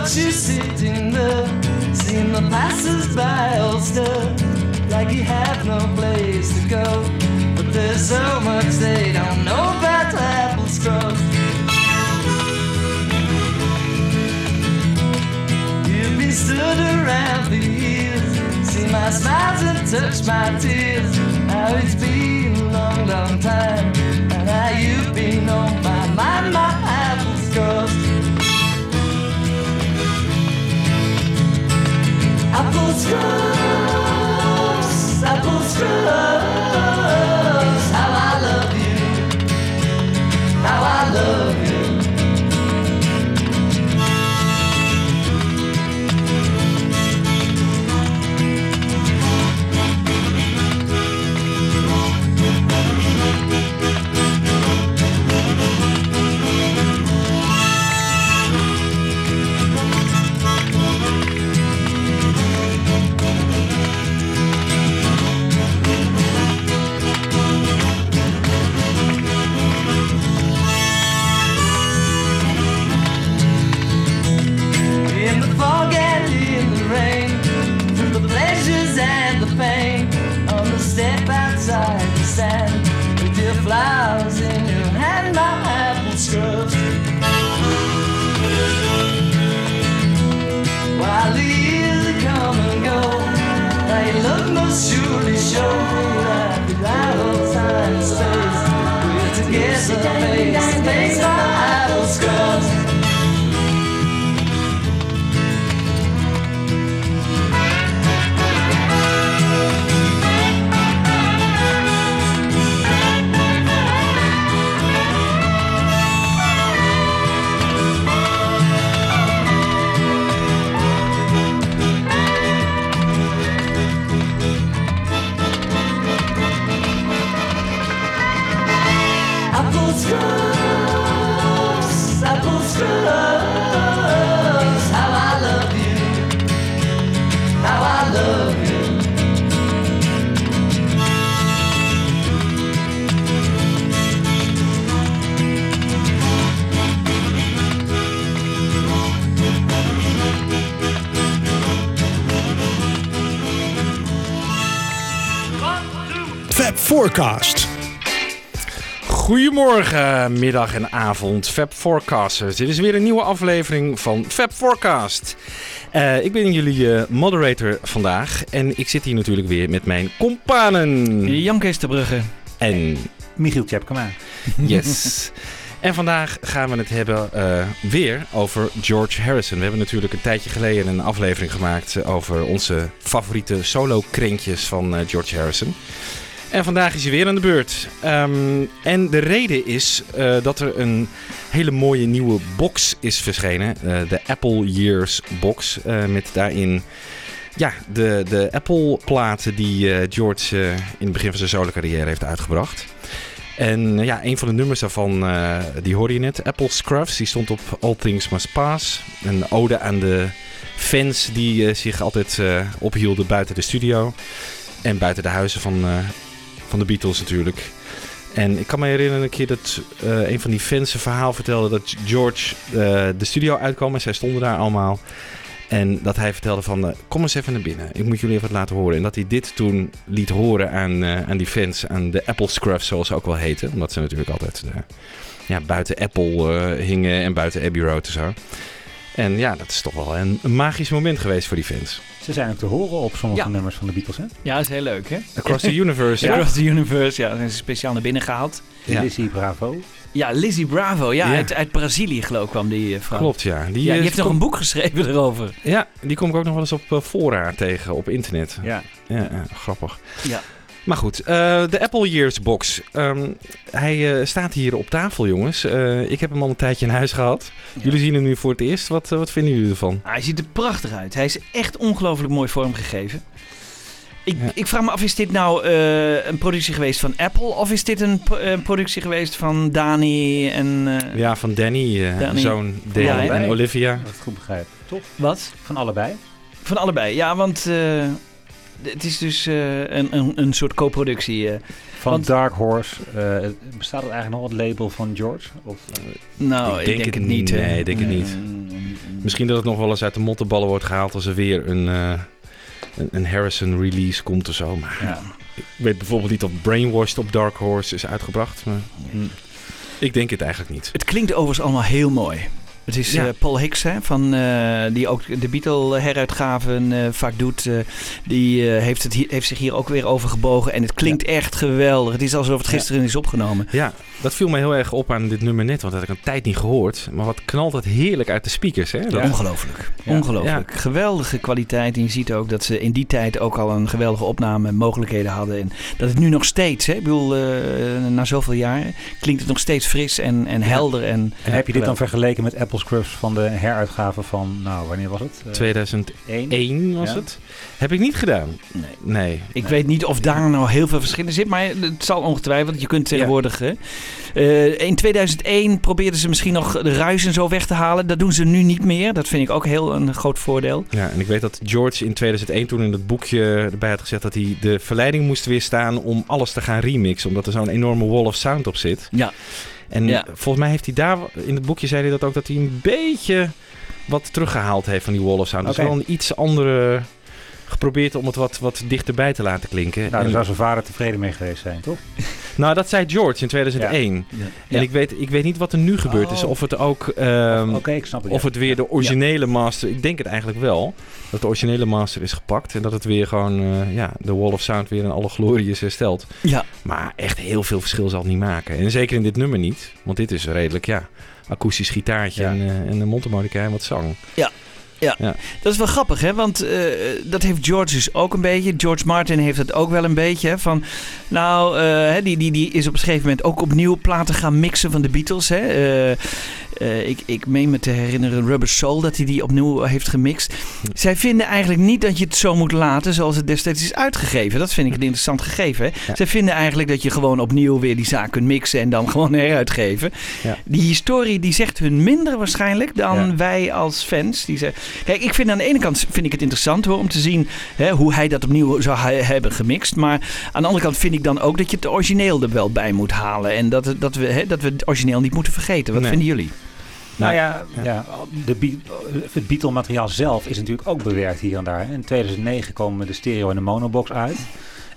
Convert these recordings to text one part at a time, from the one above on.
Watch you sitting there, seeing the passers-by all stare, like you have no place to go. But there's so much they don't know about apple scrub. You've been stood around for years, see my smiles and touch my tears. How it's been a long, long time, and how you've been on my mind, my apple scrubs. Apple scrubs, apple scrubs. How I love you, how I love face to face, Forecast. Goedemorgen, middag en avond, Fab Forecasters. Dit is weer een nieuwe aflevering van Fab Forecast. Eh, ik ben jullie eh, moderator vandaag en ik zit hier natuurlijk weer met mijn companen. Jan Kees de Brugge. En Michiel Tjepkema. yes. En vandaag gaan we het hebben eh, weer over George Harrison. We hebben natuurlijk een tijdje geleden een aflevering gemaakt over onze favoriete solo-krentjes van eh, George Harrison. En vandaag is hij weer aan de beurt. Ehm, en de reden is eh, dat er een hele mooie nieuwe box is verschenen. eh, de Apple Years box. eh, met daarin ja, de, de Apple-platen die George in het begin van zijn solo-carrière heeft uitgebracht. En ja, een van de nummers daarvan, die hoorde je net. Apple Scruffs, die stond op All Things Must Pass. Een ode aan de fans die zich altijd ophielden buiten de studio. En buiten de huizen van, van de Beatles natuurlijk. En ik kan me herinneren een keer dat eh, een van die fans een verhaal vertelde dat George eh, de studio uitkwam en zij stonden daar allemaal. En dat hij vertelde van, eh, kom eens even naar binnen. Ik moet jullie even wat laten horen. En dat hij dit toen liet horen aan, aan die fans, aan de Apple Scruffs zoals ze ook wel heten. Omdat ze natuurlijk altijd ja, buiten Apple hingen en buiten Abbey Road en zo. En ja, dat is toch wel een, een magisch moment geweest voor die fans. Ze zijn ook te horen op sommige Ja. nummers van de Beatles, hè? Ja, dat is heel leuk, hè? Across the Universe, ja. Across the Universe, ja. Zijn ze speciaal naar binnen gehaald. Ja. Lizzie Bravo. Ja, Lizzie Bravo. Ja, Ja. Uit, uit Brazilië geloof ik kwam die eh, vrouw. Klopt, ja. Die, Ja, eh, die heeft nog kom- een boek geschreven erover. Ja, die kom ik ook nog wel eens op eh, fora tegen op internet. Ja. Ja, ja, grappig. Ja. Maar goed, eh, de Apple Years box. Ehm, hij eh, staat hier op tafel, jongens. Eh, ik heb hem al een tijdje in huis gehad. Jullie zien hem nu voor het eerst. Wat, wat vinden jullie ervan? Ah, hij ziet er prachtig uit. Hij is echt ongelooflijk mooi vormgegeven. Ik, Ja. ik vraag me af, is dit nou eh, een productie geweest van Apple? Of is dit een, pro- eh, productie geweest van Dani en... eh, Ja, van Danny, Danny. zoon Dale Ja, en? Olivia. Dat ik goed begrijp. Toch? Wat? Van allebei. Van allebei. Ja, want eh, het is dus eh, een, een, een soort co-productie. eh. Van Want- Dark Horse. eh, bestaat het eigenlijk nog het label van George? Of, nou, Ik ik denk denk, het het niet. Nee, ik denk het niet. Misschien dat het nog wel eens uit de mottenballen wordt gehaald als er weer een, eh, een, een Harrison release komt of zo. Maar Ja. ik weet bijvoorbeeld niet of Brainwashed op Dark Horse is uitgebracht. Maar ik denk het eigenlijk niet. Het klinkt overigens allemaal heel mooi. Het is Ja. eh, Paul Hicks, hè, van, eh, die ook de Beatle-heruitgaven eh, vaak doet. die heeft, het hier, heeft zich hier ook weer over gebogen. En het klinkt echt geweldig. Het is alsof het gisteren is opgenomen. Ja, dat viel me heel erg op aan dit nummer net, want dat had ik een tijd niet gehoord. Maar wat knalt het heerlijk uit de speakers, hè? Dat- Ja. Ongelooflijk. Ja. Ongelooflijk. Geweldige kwaliteit. En je ziet ook dat ze in die tijd ook al een geweldige opname mogelijkheden hadden. En dat het nu nog steeds, hè, ik bedoel, eh, na zoveel jaar, klinkt het nog steeds fris en, en helder. En, en heb je dit dan vergeleken met Apple Scrubs van de heruitgave van, nou, wanneer was het? Eh, 2001 één? was Ja. het. Heb ik niet gedaan. Nee. Nee. Ik weet niet of daar nou heel veel verschil in zit, maar het zal ongetwijfeld. Je kunt tegenwoordig. Eh, in 2001 probeerden ze misschien nog de ruis en zo weg te halen. Dat doen ze nu niet meer. Dat vind ik ook heel een groot voordeel. Ja, en ik weet dat George in 2001 toen in het boekje erbij had gezet dat hij de verleiding moest weerstaan om alles te gaan remixen. Omdat er zo'n enorme wall of sound op zit. Ja. En Ja. volgens mij heeft hij daar, in het boekje zei hij dat ook, dat hij een beetje wat teruggehaald heeft van die wall of sound. Dus Oké. wel een iets andere, geprobeerd om het wat, wat dichterbij te laten klinken. Nou, daar En- zou zijn vader tevreden mee geweest zijn, toch? nou, dat zei George in 2001. En Ja. ik, weet, ik weet niet wat er nu gebeurd is. Oh. Of het ook... ehm, Oké, ik snap het. Of ja. het weer de originele master... Ik denk het eigenlijk wel. Dat de originele master is gepakt. En dat het weer gewoon... eh, ja, de Wall of Sound weer in alle glorie is hersteld. Ja. Maar echt heel veel verschil zal het niet maken. En zeker in dit nummer niet. Want dit is redelijk, ja... Akoestisch gitaartje Ja. en, eh, en een mondharmonica en wat zang. Dat is wel grappig, hè? Want eh, dat heeft George dus ook een beetje. George Martin heeft het ook wel een beetje. Hè? Van, nou, eh, die, die, die is op een gegeven moment ook opnieuw platen gaan mixen van de Beatles. Hè? Eh, ik, ik meen me te herinneren Rubber Soul dat hij die opnieuw heeft gemixt. Zij vinden eigenlijk niet dat je het zo moet laten zoals het destijds is uitgegeven. Dat vind ik een interessant gegeven. Hè? Ja. Zij vinden eigenlijk dat je gewoon opnieuw weer die zaak kunt mixen en dan gewoon heruitgeven. Ja. Die historie die zegt hun minder waarschijnlijk dan Ja. wij als fans. Die zeggen, Kijk, ik vind aan de ene kant vind ik het interessant hoor, om te zien hè, hoe hij dat opnieuw zou he- hebben gemixt. Maar aan de andere kant vind ik dan ook dat je het origineel er wel bij moet halen. En dat, dat, we, hè, dat we het origineel niet moeten vergeten. Wat Nee. vinden jullie? Nou Nou, ja, ja. de Be- het Beatle-materiaal zelf is natuurlijk ook bewerkt hier en daar. In 2009 komen de stereo en de monobox uit.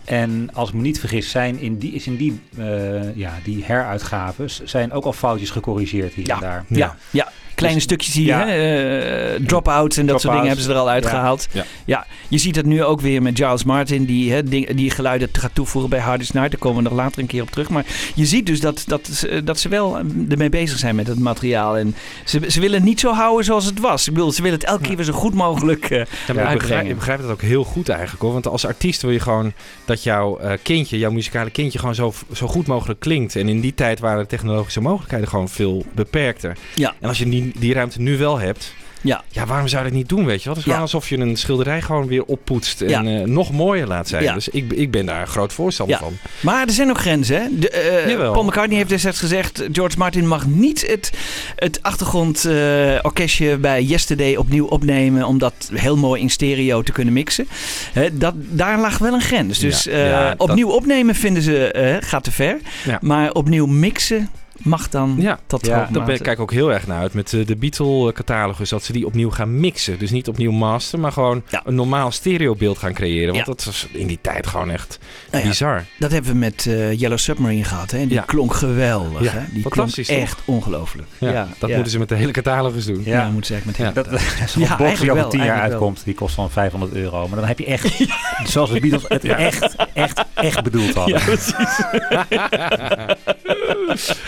En als ik me niet vergis, zijn in die, is in die, eh, ja, die heruitgaves zijn ook al foutjes gecorrigeerd hier Ja. en daar. Ja, ja. Kleine Dus- stukjes hier, ja. hè, eh, drop-outs en dat soort dingen hebben ze er al uitgehaald. Ja. Ja, je ziet het nu ook weer met Giles Martin, die, hè, ding- die geluiden gaat toevoegen bij Hardest Night. Daar komen we nog later een keer op terug. Maar je ziet dus dat, dat, ze- dat ze wel eh, ermee bezig zijn met het materiaal. En ze, ze willen het niet zo houden zoals het was. Ik bedoel, ze willen het elke keer weer zo goed mogelijk eh Ja, maar ik, begrijp, ik begrijp dat ook heel goed eigenlijk hoor. Want als artiest wil je gewoon dat jouw eh, kindje, jouw muzikale kindje, gewoon zo, zo goed mogelijk klinkt. En in die tijd waren de technologische mogelijkheden gewoon veel beperkter. Ja. En als je die, die ruimte nu wel hebt, Ja. ja, waarom zou je dat niet doen, weet je wel? Het is gewoon Ja. alsof je een schilderij gewoon weer oppoetst en Ja. eh, nog mooier laat zijn. Ja. Dus ik, ik ben daar een groot voorstander Ja. van. Maar er zijn ook grenzen. Hè? De, eh. Paul McCartney heeft destijds gezegd: George Martin mag niet het, het achtergrondorkestje bij Yesterday opnieuw opnemen. om dat heel mooi in stereo te kunnen mixen. Hè, dat, daar lag wel een grens. Dus eh, dat- opnieuw opnemen vinden ze gaat te ver. Maar opnieuw mixen mag dan Ja. tot Ja. Daar ben ik kijk ook heel erg naar uit met eh, de Beatle-catalogus. Dat ze die opnieuw gaan mixen. Dus niet opnieuw masteren, maar gewoon Ja. een normaal stereobeeld gaan creëren. Want Ja. dat was in die tijd gewoon echt Nou ja, bizar. Dat hebben we met eh, Yellow Submarine gehad. Hè? En die Ja. klonk geweldig. Ja, hè? Die klonk echt ongelooflijk. Ja, dat moeten ze met de hele catalogus doen. Ja, moet zeggen met Ja. heel Dat, dat is een Ja, box die eigenlijk over wel, 10 jaar wel. uitkomt. Die kost dan 500 euro. Maar dan heb je echt, zoals de Beatles het echt, echt, echt bedoeld hadden. Ja, precies.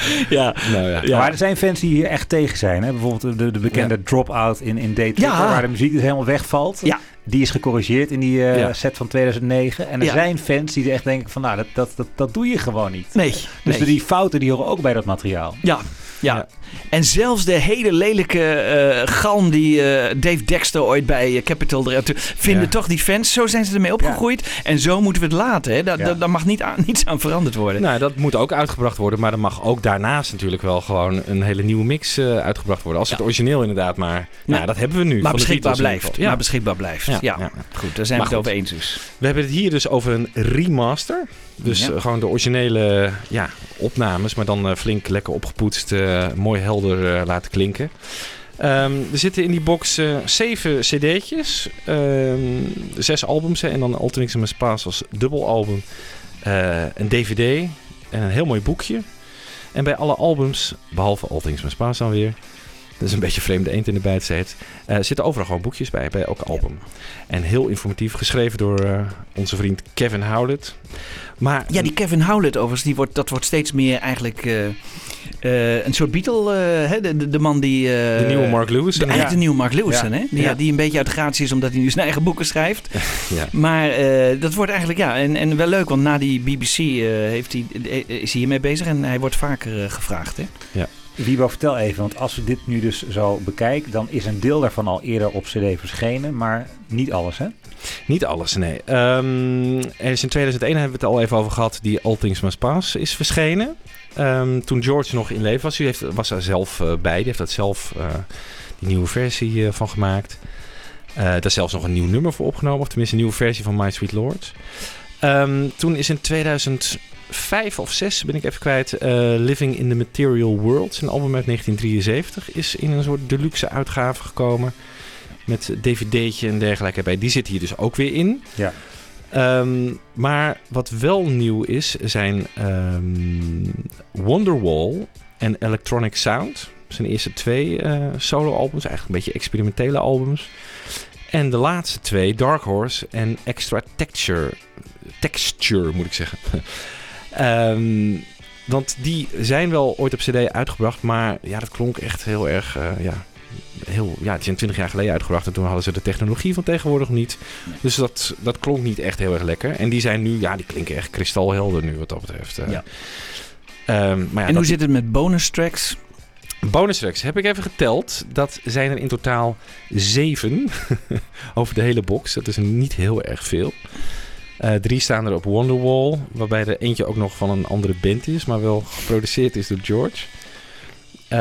Ja. Nou ja. Ja. Maar er zijn fans die hier echt tegen zijn. Hè? Bijvoorbeeld de, de bekende drop-out in, in Day Ja. waar de muziek dus helemaal wegvalt. Ja. Die is gecorrigeerd in die eh, Ja. set van 2009. En er Ja. zijn fans die er echt denken van, nou, dat, dat, dat, dat doe je gewoon niet. Nee. Dus nee. die fouten die horen ook bij dat materiaal. Ja, ja. Ja. En zelfs de hele lelijke eh, galm die eh, Dave Dexter ooit bij eh, Capital vinden Ja. toch die fans. Zo zijn ze ermee opgegroeid. En zo moeten we het laten. Hè. Daar, Ja. daar- daar mag niet aan, niets aan veranderd worden. Nou, dat moet ook uitgebracht worden, maar er mag ook daarnaast natuurlijk wel gewoon een hele nieuwe mix uitgebracht worden. Als het origineel inderdaad, maar nou, dat hebben we nu. maar beschikbaar blijft. Ja. Maar beschikbaar blijft. Ja, goed. Daar zijn we het over eens dus. We hebben het hier dus over een remaster. Dus Ja. eh, gewoon de originele ja, opnames, maar dan eh, flink lekker opgepoetst, eh, mooi helder laten klinken. Ehm, er zitten in die box eh, zeven cd'tjes, ehm, zes albums en dan Ultimate in Spaas als dubbelalbum, eh een dvd en een heel mooi boekje. En bij alle albums, behalve Ultimate in Spaas dan weer, dat is een beetje vreemde eend in de bijt zit, eh, zitten overal gewoon boekjes bij, bij elk album. En heel informatief, geschreven door eh, onze vriend Kevin Howlett. Maar Ja, die Kevin Howlett overigens, die wordt, dat wordt steeds meer eigenlijk eh, eh, een soort Beatle. hè? De, de, de man die... de nieuwe Mark Lewis. Eigenlijk de nieuwe Mark Lewison, Ja. hè? Die, Ja. ja, die een beetje uit gratie is omdat hij nu zijn eigen boeken schrijft. Ja. Maar dat wordt eigenlijk, ja, en, en wel leuk, want na die BBC heeft hij, is hij hiermee bezig en hij wordt vaker gevraagd, hè? Wiebo, vertel even, want als we dit nu dus zo bekijken, dan is een deel daarvan al eerder op CD verschenen, maar niet alles, hè? Niet alles, nee. Ehm, er is in 2001 hebben we het al even over gehad. Die All Things Must Pass is verschenen. Ehm, toen George nog in leven was. U heeft, was daar zelf eh, bij. Die heeft dat zelf eh, die nieuwe versie eh, van gemaakt. Daar is zelfs nog een nieuw nummer voor opgenomen. Of tenminste een nieuwe versie van My Sweet Lord. Ehm, toen is in 2005 of 6 ben ik even kwijt. eh, Living in the Material World. Zijn album uit 1973 is in een soort deluxe uitgave gekomen. Met dvd'tje en dergelijke bij. Die zit hier dus ook weer in. Ja. Ehm, maar wat wel nieuw is, zijn ehm, Wonderwall en Electronic Sound. Zijn eerste twee eh, solo-albums, eigenlijk een beetje experimentele albums. En de laatste twee, Dark Horse en Extra Texture. Texture, moet ik zeggen. Ehm, want die zijn wel ooit op CD uitgebracht, maar ja, dat klonk echt heel erg. eh, ja, heel, ja, die zijn 20 jaar geleden uitgebracht en toen hadden ze de technologie van tegenwoordig niet. Dus dat, dat klonk niet echt heel erg lekker. En die zijn nu, ja, die klinken echt kristalhelder nu wat dat betreft. eh. Ja. Ehm, maar ja, en hoe zit het met bonus tracks? Bonus tracks heb ik even geteld. Dat zijn er in totaal zeven over de hele box. Dat is niet heel erg veel. Eh, drie staan er op Wonderwall, waarbij er eentje ook nog van een andere band is, maar wel geproduceerd is door George. Eh,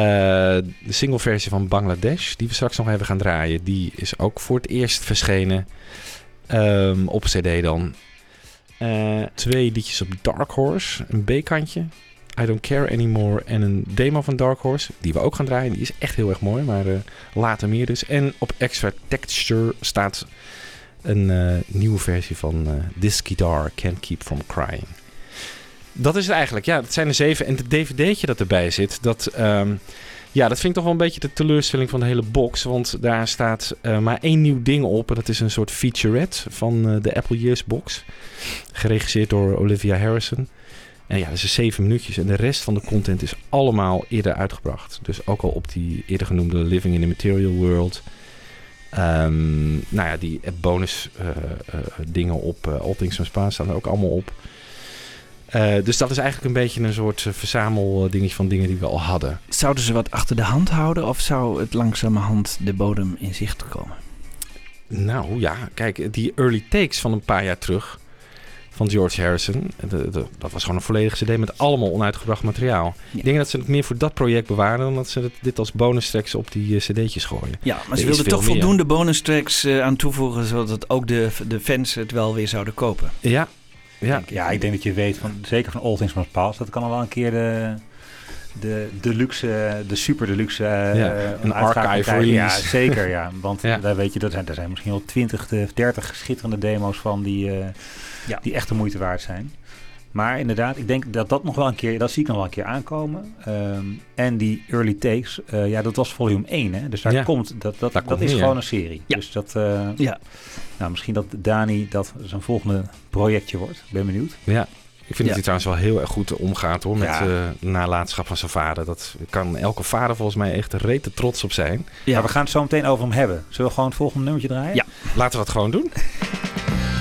de singleversie van Bangladesh, die we straks nog even gaan draaien, die is ook voor het eerst verschenen ehm, op CD dan. Eh, twee liedjes op Dark Horse, een B-kantje. I Don't Care Anymore en een demo van Dark Horse, die we ook gaan draaien. Die is echt heel erg mooi, maar later meer dus. En op Extra Texture staat een eh, nieuwe versie van eh, This Guitar Can't Keep From Crying. Dat is het eigenlijk. Ja, dat zijn er zeven. En het dvd'tje dat erbij zit, dat, ehm, ja, dat vind ik toch wel een beetje de teleurstelling van de hele box. Want daar staat eh, maar één nieuw ding op. En dat is een soort featurette van de Apple Years box. Geregisseerd door Olivia Harrison. En ja, dat is zeven minuutjes. En de rest van de content is allemaal eerder uitgebracht. Dus ook al op die eerder genoemde Living in the Material World. Ehm, nou ja, die bonus eh, eh, dingen op uh, All Things staan er ook allemaal op. Uh, dus dat is eigenlijk een beetje een soort uh, verzameldingetje van dingen die we al hadden. Zouden ze wat achter de hand houden of zou het langzamerhand de bodem in zicht komen? Nou ja, kijk, die early takes van een paar jaar terug van George Harrison. De, de, dat was gewoon een volledige CD met allemaal onuitgebracht materiaal. Ja. Ik denk dat ze het meer voor dat project bewaren dan dat ze het, dit als bonus tracks op die uh, CD'tjes gooien. Ja, maar ze wilden toch meer. voldoende bonus tracks uh, aan toevoegen zodat ook de, de fans het wel weer zouden kopen. Ja. Ja. Ik, ja, ik denk dat je weet, van, zeker van All Things Must Pass, dat kan al wel een keer de, de deluxe, de super deluxe uh, ja, een archive release. Ja, zeker ja. Want ja. daar weet je, dat zijn, er zijn misschien wel 20 of 30 schitterende demo's van die, uh, ja. die echt de moeite waard zijn. Maar inderdaad, ik denk dat dat nog wel een keer, dat zie ik nog wel een keer aankomen. Um, en die early takes, uh, ja, dat was volume 1, hè. Dus daar ja. komt, dat, dat, daar dat komt is gewoon een serie. Ja. Dus dat, uh, ja. nou, misschien dat Dani dat zijn volgende projectje wordt. Ik ben benieuwd. Ja. Ik vind dat hij trouwens wel heel erg goed omgaat hoor, met eh nalatenschap van zijn vader. Dat kan elke vader volgens mij echt rete trots op zijn. Ja. Maar we gaan het zo meteen over hem hebben. Zullen we gewoon het volgende nummertje draaien? Ja. Laten we dat gewoon doen.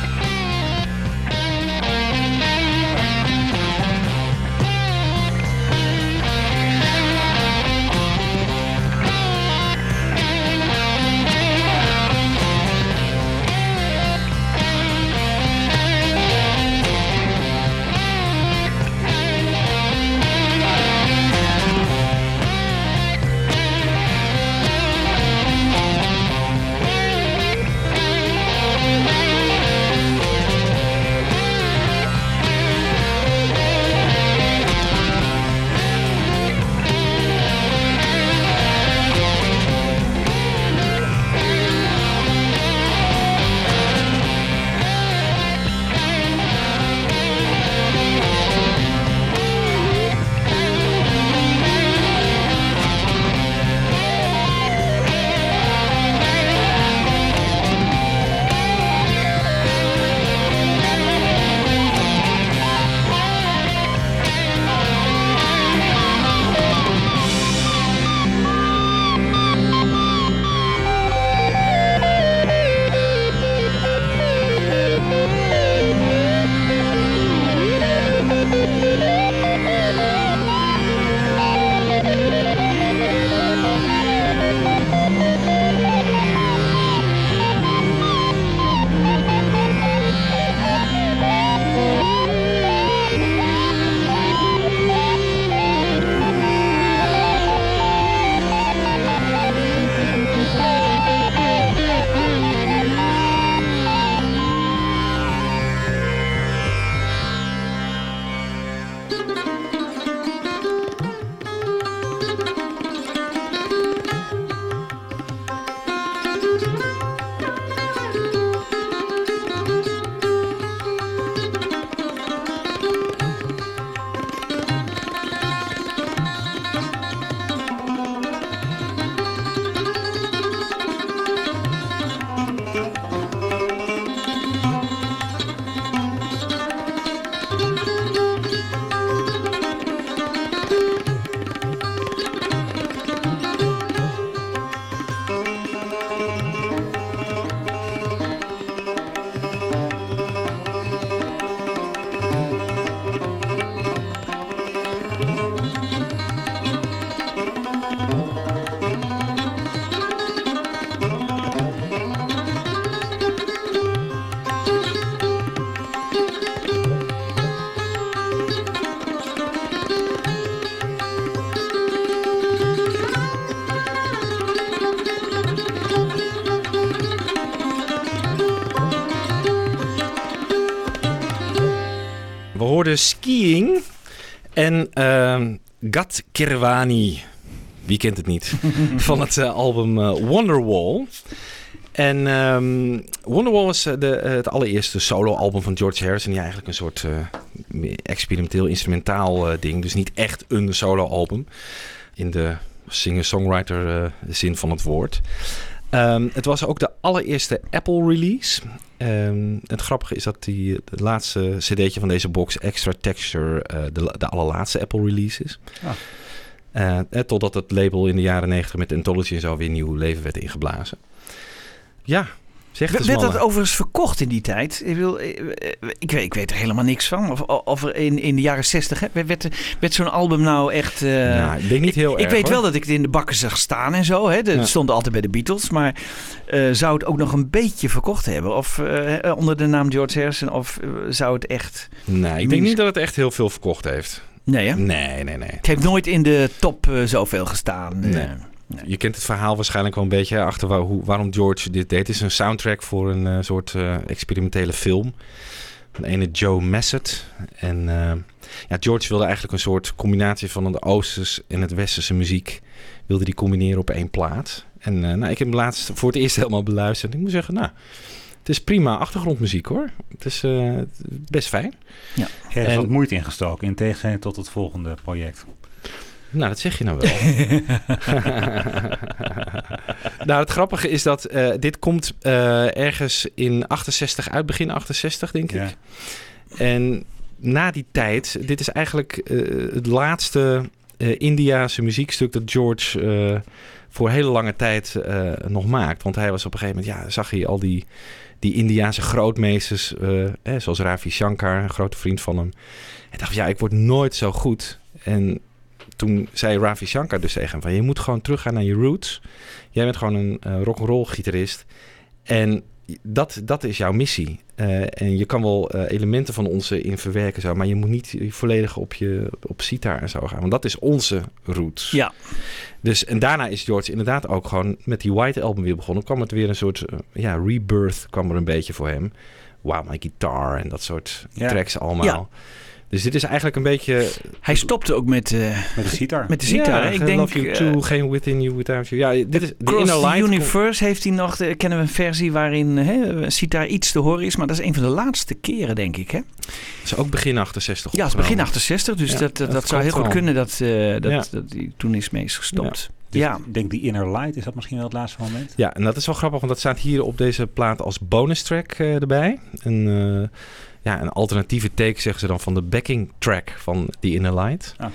We hoorden Skiing en ehm Gat Kirwani. Wie kent het niet? Van het eh, album eh, Wonderwall. En ehm, Wonderwall is eh, de, het allereerste solo-album van George Harrison. Die eigenlijk een soort experimenteel instrumentaal ding. Dus niet echt een solo-album. In de singer-songwriter zin van het woord. Ehm, het was ook de allereerste Apple-release. Ehm, het grappige is dat die, het laatste cd'tje van deze box, Extra Texture, eh, de, de allerlaatste Apple-release is. Ah. Eh, eh, totdat het label in de jaren 90 met Anthology en zo weer nieuw leven werd ingeblazen. Ja, zeg het eens Werd dat overigens verkocht in die tijd? Ik, wil, eh, ik, weet, ik weet er helemaal niks van. Of, of in, in de jaren zestig werd, zo'n album nou echt... eh, Nou, ik denk niet heel ik erg, weet hoor. wel dat ik het in de bakken zag staan en zo. Hè. Dat Ja. stond altijd bij de Beatles. Maar eh, zou het ook nog een beetje verkocht hebben? Of onder de naam George Harrison? Of zou het echt... Nee, ik denk niet dat het echt heel veel verkocht heeft. Nee, hè? Nee, nee, nee. Het heeft nooit in de top zoveel gestaan. eh. Nee. Je kent het verhaal waarschijnlijk wel een beetje achter waar, hoe, waarom George dit deed. Het is een soundtrack voor een eh, soort eh, experimentele film. Van ene Joe Massett. En eh, ja, George wilde eigenlijk een soort combinatie van de Oosters en het Westerse muziek. Wilde die combineren op één plaat. En eh, nou, ik heb hem laatst voor het eerst helemaal beluisterd. En ik moet zeggen, nou, het is prima achtergrondmuziek hoor. Het is eh, best fijn. Er is En- wat moeite ingestoken, in tegenstelling tot het volgende project. Nou, dat zeg je nou wel. nou, het grappige is dat eh, dit komt eh, ergens in 68 uit, begin 68 denk ik. En na die tijd, dit is eigenlijk eh, het laatste eh Indiaanse muziekstuk dat George eh, voor hele lange tijd eh, nog maakt. Want hij was op een gegeven moment, ja, zag hij al die, die Indiaanse grootmeesters, eh, eh, zoals Ravi Shankar, een grote vriend van hem. Hij dacht, ja, ik word nooit zo goed. En toen zei Ravi Shankar dus tegen hem van, je moet gewoon teruggaan naar je roots. Jij bent gewoon een eh, rock'n'roll gitarist. En dat, dat is jouw missie. Eh, en je kan wel eh, elementen van onze in verwerken, zo, maar je moet niet volledig op, je, op sitar en zo gaan. Want dat is onze roots. Ja. Dus, en daarna is George inderdaad ook gewoon met die White Album weer begonnen. kwam het weer een soort ja, rebirth kwam er een beetje voor hem. Wow, My Guitar en dat soort Ja. tracks allemaal. Ja. Dus dit is eigenlijk een beetje... Hij stopte ook met, eh, Met de sitar. met de sitar. Ja, ik denk, Love You Too, geen Within You, Without You. Ja, dit is de Cross Inner the Light. Universe heeft hij nog, de, kennen we een versie waarin hè, sitar iets te horen is. Maar dat is een van de laatste keren, denk ik. Hè? is ook begin 68 Ja, het is begin opgenomen. 68. Dus Ja, dat, dat, zou heel goed kunnen dat, eh, dat, Ja. dat hij toen is mee is gestopt. Dus Ja. Ik denk die Inner Light, is dat misschien wel het laatste moment? Ja, en dat is wel grappig, want dat staat hier op deze plaat als bonus track eh, erbij. Een, eh, ja, een alternatieve take, zeggen ze dan, van de backing track van The Inner Light. Ah.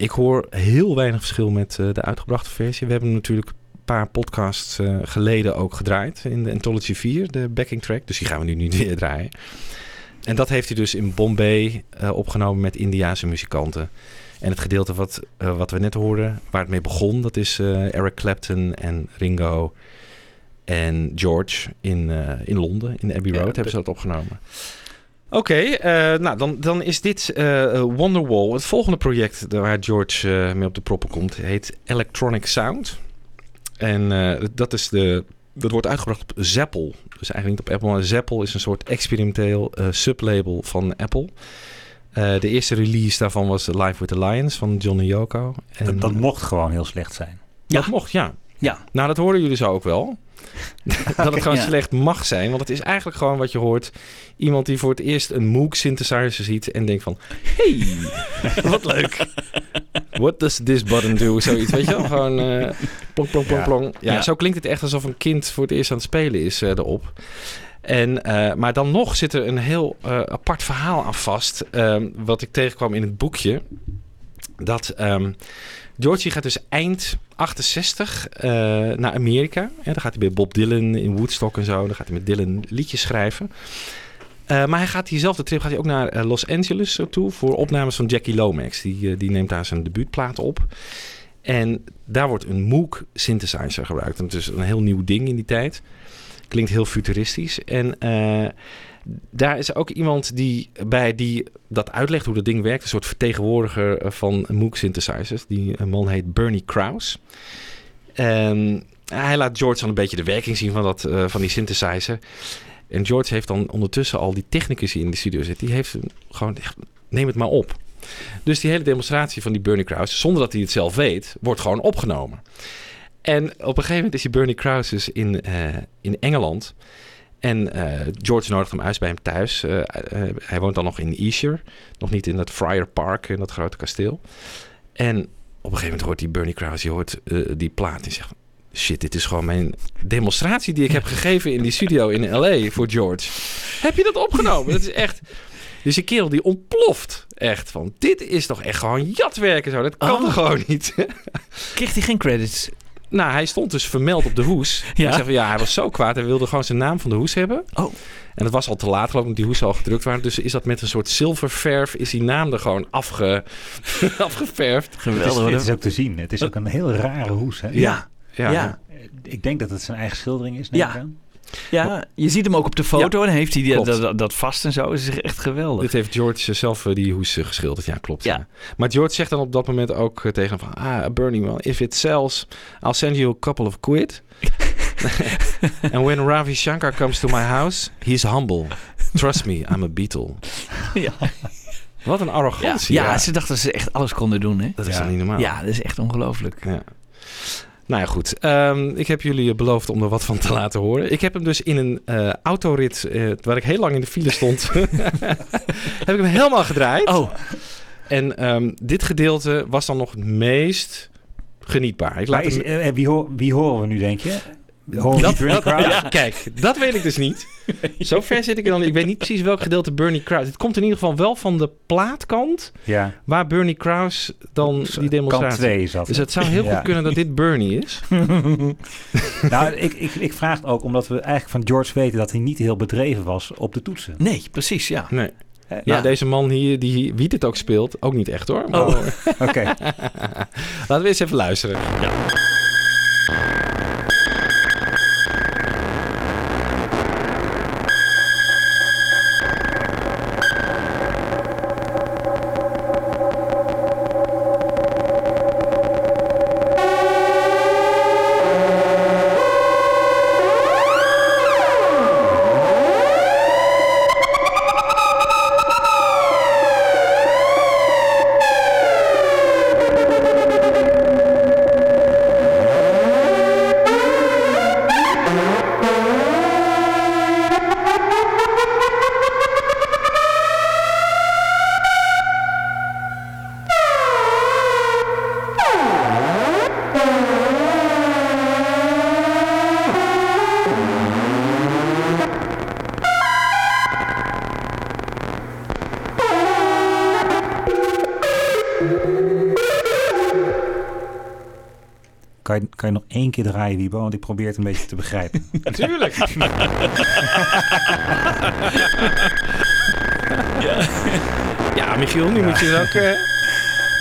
Ik hoor heel weinig verschil met eh, de uitgebrachte versie. We hebben natuurlijk een paar podcasts eh, geleden ook gedraaid in de Anthology 4, de backing track. Dus die gaan we nu niet weer draaien. En dat heeft hij dus in Bombay eh, opgenomen met Indiaanse muzikanten. En het gedeelte wat, wat we net hoorden, waar het mee begon, dat is Eric Clapton en Ringo en George in, in Londen, in Abbey Road, hebben ze dat opgenomen. Oké, eh, nou dan, dan is dit eh, Wonderwall. Het volgende project waar George eh, mee op de proppen komt, heet Electronic Sound. En eh, dat, is de, dat wordt uitgebracht op Zeppel. Dus eigenlijk niet op Apple, maar Zeppel is een soort experimenteel eh, sublabel van Apple. Eh, de eerste release daarvan was Live with the Lions van John en Yoko. En, Dat, dat mocht gewoon heel slecht zijn. dat mocht, ja. Ja. Nou, dat horen jullie zo ook wel. dat het gewoon Ja. slecht mag zijn. Want het is eigenlijk gewoon wat je hoort. Iemand die voor het eerst een Moog synthesizer ziet en denkt van... Hey, wat leuk. What does this button do? Zoiets, weet je wel? Gewoon eh plong, plong, plong, Ja. plong. Ja, Ja. zo klinkt het echt alsof een kind voor het eerst aan het spelen is eh, erop. En, eh, maar dan nog zit er een heel apart verhaal aan vast. ehm, wat ik tegenkwam in het boekje. Dat ehm Georgie gaat dus eind 68 eh, naar Amerika. En dan gaat hij bij Bob Dylan in Woodstock en zo. Dan gaat hij met Dylan liedjes schrijven. Eh, maar hij gaat diezelfde trip gaat hij ook naar eh, Los Angeles toe voor opnames van Jackie Lomax. Die, die neemt daar zijn debuutplaat op. En daar wordt een Moog synthesizer gebruikt. En het is een heel nieuw ding in die tijd. Klinkt heel futuristisch. En daar is ook iemand die bij die dat uitlegt hoe dat ding werkt. Een soort vertegenwoordiger eh, van Moog synthesizers. Die eh, man heet Bernie Krause. En hij laat George dan een beetje de werking zien van, dat, eh, van die synthesizer. En George heeft dan ondertussen al die technicus die in de studio zit. Die heeft gewoon, echt, neem het maar op. Dus die hele demonstratie van die Bernie Krause, zonder dat hij het zelf weet, wordt gewoon opgenomen. En op een gegeven moment is die Bernie Krause dus in, eh, in Engeland. En eh, George nodigt hem uit bij hem thuis. Eh, eh, hij woont dan nog in Esher. Nog niet in dat Friar Park, in dat grote kasteel. En op een gegeven moment hoort die Bernie Krause, die hoort die plaat en zegt... Shit, dit is gewoon mijn demonstratie die ik heb gegeven in die studio in L.A. voor George. Heb je dat opgenomen? Dat is echt... Dus die kerel die ontploft echt van... Dit is toch echt gewoon jatwerk en zo. Dat kan Oh. gewoon niet? Kreeg hij geen credits? Nou, hij stond dus vermeld op de hoes. Ja. Ik zeg van ja, hij was zo kwaad. Hij wilde gewoon zijn naam van de hoes hebben. Oh. En dat was al te laat, geloof ik, omdat die hoesen al gedrukt waren. Dus is dat met een soort zilververf, is die naam er gewoon afge, afgeverfd. Het is, Geweldig. het is ook te zien. Het is ook een heel rare hoes. Hè? ja. Ja, Ja. Ik denk dat het zijn eigen schildering is. neem Ja. ik aan. Ja, je ziet hem ook op de foto en heeft hij die, dat, dat, vast en zo. Het is echt geweldig. Dit heeft George zelf eh, die hoes eh, geschilderd. Ja, klopt. Ja. Ja. Maar George zegt dan op dat moment ook eh, tegen hem van... Ah, Bernie, well, if it sells, I'll send you a couple of quid. And when Ravi Shankar comes to my house, he's humble. Trust me, I'm a Beatle. Ja. Wat een arrogantie. ja, ze dachten dat ze echt alles konden doen. Hè? Dat is dan niet normaal. Ja, dat is echt ongelooflijk. Ja. Nou ja, goed. Ehm, ik heb jullie beloofd om er wat van te laten horen. Ik heb hem dus in een eh, autorit, eh, waar ik heel lang in de file stond, heb ik hem helemaal gedraaid. Oh, En ehm, dit gedeelte was dan nog het meest genietbaar. Ik laat Maar is, hem, eh, wie, wie horen we nu, denk je? Dat, Bernie dat- Krause? ja, kijk, dat weet ik dus niet. Zo ver zit ik er dan. Ik weet niet precies welk gedeelte Bernie Krause. Het komt in ieder geval wel van de plaatkant Ja. waar Bernie Krause dan die Kant demonstratie. 2 is dat. Dus het zou heel Ja. goed kunnen dat dit Bernie is. Nou, ik, ik, ik vraag het ook omdat we eigenlijk van George weten dat hij niet heel bedreven was op de toetsen. Nee, precies, ja. Nee. Eh, Nou, deze man hier, die wie dit ook speelt, ook niet echt hoor. Maar- Oh. Oké. Laten we eens even luisteren. Kan je draaien, Wiebo? Want ik probeer het een beetje te begrijpen. Natuurlijk. ja. Michiel, nu moet je het ook... eh,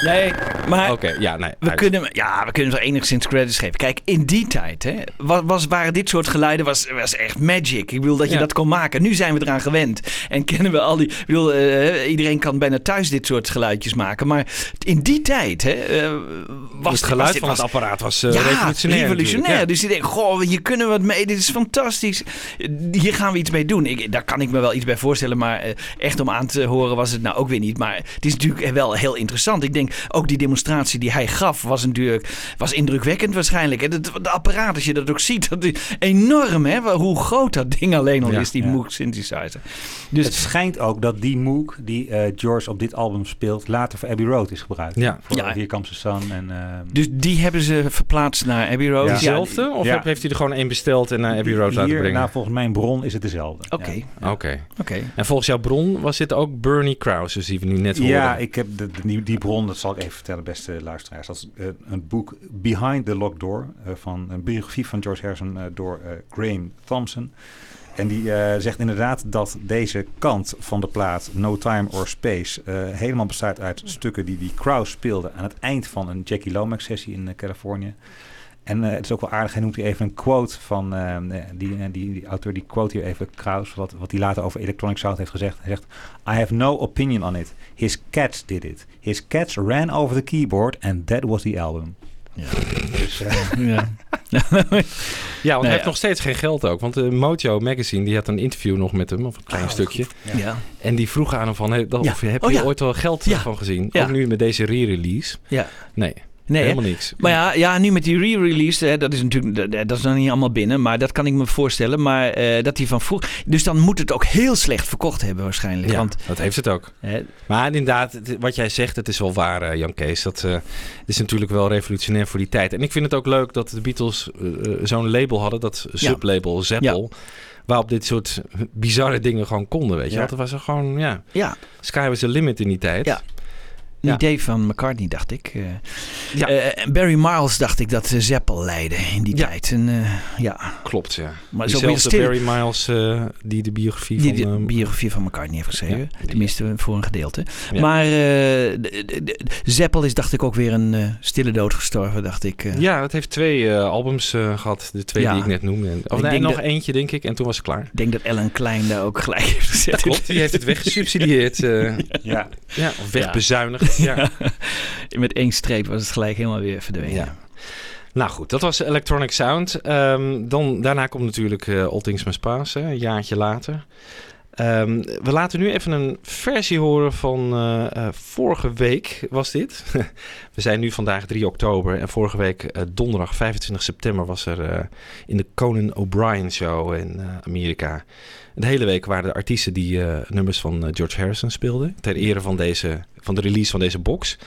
Nee, maar Oké, ja, nee. we uit. kunnen, ja, we kunnen er enigszins credits geven. Kijk, in die tijd hè, was, was, waren dit soort geluiden was, was echt magic. Ik bedoel dat je Ja. dat kon maken. Nu zijn we eraan gewend. En kennen we al die... Ik bedoel, eh, iedereen kan bijna thuis dit soort geluidjes maken. Maar in die tijd hè, eh, was het geluid was van het apparaat was eh, ja, revolutionair. revolutionair. Dus je denkt, goh, hier kunnen we wat mee. Dit is fantastisch. Hier gaan we iets mee doen. Ik, daar kan ik me wel iets bij voorstellen. Maar echt om aan te horen was het nou ook weer niet. Maar het is natuurlijk wel heel interessant. Ik denk, ook die demonstratie die hij gaf was natuurlijk was indrukwekkend waarschijnlijk. Het de apparaat, als je dat ook ziet, dat is enorm. Hè? Hoe groot dat ding alleen al Ja, is, die ja. Moog synthesizer. Dus het schijnt ook dat die Moog die eh, George op dit album speelt, later voor Abbey Road is gebruikt. Ja. Voor Ja. Here Comes the Sun. En, eh, Dus die hebben ze verplaatst naar Abbey Road. Ja. Dezelfde? Of heb- heeft hij er gewoon één besteld en naar Abbey Road laten brengen? nou, volgens mijn bron is het dezelfde. Oké, Ja. Oké. oké. En volgens jouw bron was dit ook Bernie Krause, dus die we nu net hoorden. Ja, ik heb de, de- die, die bron, dat zal ik even vertellen, beste luisteraars. Dat is eh, een boek Behind the Locked Door, eh, van een biografie van George Harrison eh, door eh, Graham Thompson. En die eh, zegt inderdaad dat deze kant van de plaat, No Time or Space, helemaal bestaat uit stukken die die Krause speelde aan het eind van een Jackie Lomax sessie in Californië. En het is ook wel aardig, hij noemt hier even een quote van die, die, die auteur, die quote hier even Krause, wat, wat hij later over Electronic Sound heeft gezegd. Hij zegt, I have no opinion on it. His cats did it. His cats ran over the keyboard and that was the album. Dus, eh, Ja. Ja, want hij heeft ja. nog steeds geen geld ook. Want de Mojo Magazine die had een interview nog met hem, of een klein Oh, stukje. Ja. ja. En die vroeg aan hem van, hey, dat, Ja. of, heb Oh, je ja. ooit wel geld Ja. van gezien? Ja. Ook nu met deze re-release. ja. Nee, Nee, hè? helemaal niks. Maar ja, ja, nu met die re-release, hè, dat is natuurlijk dat- dat is nog niet allemaal binnen, maar dat kan ik me voorstellen. Maar eh, dat die van vroeg. Dus dan moet het ook heel slecht verkocht hebben, waarschijnlijk. Ja, Want dat heeft het ook. hè, Maar inderdaad, wat jij zegt, het is wel waar, eh, Jan Kees. Dat eh, is natuurlijk wel revolutionair voor die tijd. En ik vind het ook leuk dat de Beatles zo'n label hadden, dat sublabel Zeppel. Waarop dit soort bizarre dingen gewoon konden, weet je. Ja. Want het was er gewoon, ja, ja, sky was the limit in die tijd. Ja. Een Ja. idee van McCartney, dacht ik. Eh, Ja. eh, en Barry Miles dacht ik dat Zeppel leidde in die Ja. tijd. En, eh, ja, Klopt, ja. maar Diezelfde stil. Barry Miles eh, die de biografie Die de van... ehm, biografie van McCartney heeft geschreven. Ja, die- Tenminste, voor een gedeelte. Ja. Maar eh, de- de- de- Zeppel is, dacht ik, ook weer een eh, stille dood gestorven, dacht ik. eh. ja, het heeft twee eh, albums eh, gehad. De twee Ja. die ik net noemde. En- Of nee, nog dat- eentje, denk ik. En toen was het klaar. Ik denk dat Ellen Klein daar ook gelijk heeft gezet. Dat klopt, die heeft het weggesubsidieerd. eh ja. ja, of wegbezuinigd. Ja. Met één streep was het gelijk helemaal weer verdwenen. Ja. Nou goed, dat was Electronic Sound. Ehm, dan, daarna komt natuurlijk eh All Things Must Pass, hè, een jaartje later. Ehm, we laten nu even een versie horen van eh, eh, vorige week was dit. we zijn nu vandaag 3 oktober en vorige week eh, donderdag 25 september was er in de Conan O'Brien show in Amerika. De hele week waren de artiesten die nummers van George Harrison speelden ter ere van, deze, van de release van deze box.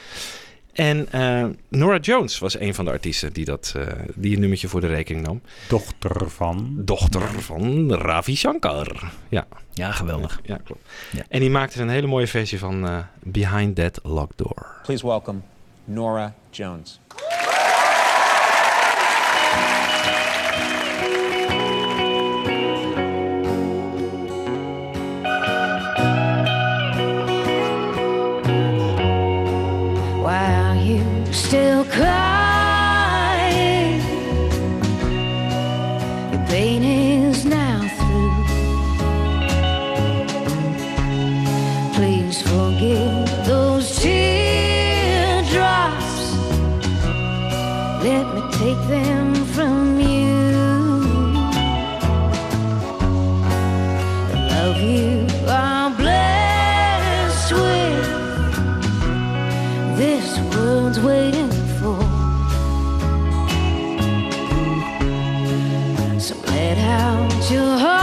En uh, Nora Jones was een van de artiesten die, dat, eh, die nummertje voor de rekening nam. Dochter van? Dochter van Ravi Shankar. Ja, ja geweldig. Ja, klopt. Ja. En die maakte een hele mooie versie van eh, Behind That Locked Door. Please welcome Nora Jones. still cry. your heart.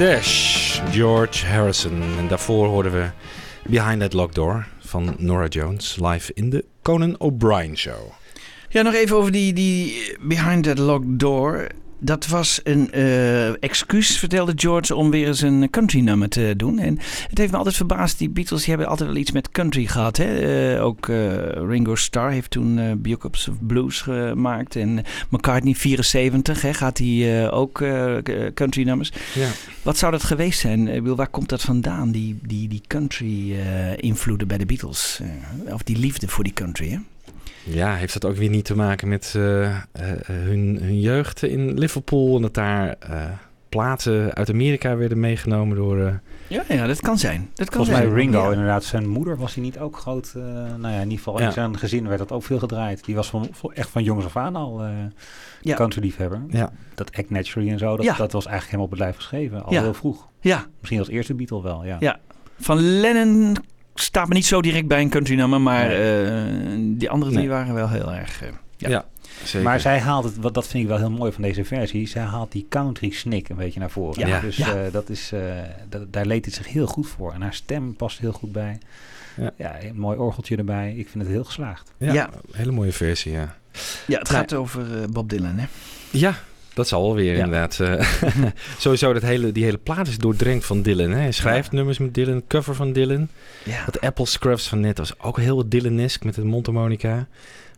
Bangladesh, George Harrison. En daarvoor hoorden we Behind That Locked Door van Nora Jones live in de Conan O'Brien Show. Ja, nog even over die, die Behind That Locked Door. Dat was een eh, excuus, vertelde George, om weer eens een country nummer te doen. En het heeft me altijd verbaasd. Die Beatles die hebben altijd wel iets met country gehad. Hè? Eh, ook eh, Ringo Starr heeft toen Biocups of Blues gemaakt. En McCartney 74 hè, gaat hij ook country nummers. Ja. Wat zou dat geweest zijn? Ik bedoel, waar komt dat vandaan, die, die, die country invloeden bij de Beatles? of die liefde voor die country, hè? Ja, heeft dat ook weer niet te maken met uh, uh, hun, hun jeugd in Liverpool en dat daar uh, platen uit Amerika werden meegenomen door. ja, ja, dat kan zijn. Dat kan Volgens zijn. mij Ringo, ja. inderdaad, zijn moeder was hij niet ook groot. nou ja, in ieder geval in Ja. zijn gezin werd dat ook veel gedraaid. Die was van, echt van jongs af aan al Ja. country liefhebber. Ja. Dat Act Naturally en zo, dat, Ja. dat was eigenlijk helemaal op het lijf geschreven. Al Ja. heel vroeg. Ja, Misschien als eerste Beatle wel, ja. Ja. van Lennon staat me niet zo direct bij een country nummer, maar Nee. eh, die andere Nee. drie waren wel heel erg. eh, Ja, Ja. zeker. Maar zij haalt het, wat dat vind ik wel heel mooi van deze versie. Zij haalt die country snik een beetje naar voren. Ja. Dus Ja. eh, dat is, eh, dat, daar leed het zich heel goed voor. En haar stem past heel goed bij. Ja. Ja, een mooi orgeltje erbij. Ik vind het heel geslaagd. ja, Ja. hele mooie versie, ja. ja, het Nee. gaat over Bob Dylan, hè? Ja, dat zal wel weer Ja. inderdaad. eh, sowieso, dat hele, die hele plaat is doordrenkt van Dylan. Hè? Hij schrijft nummers met Dylan, cover van Dylan. Ja. Dat Apple Scruffs van net was ook heel Dylanesk met het mondharmonica.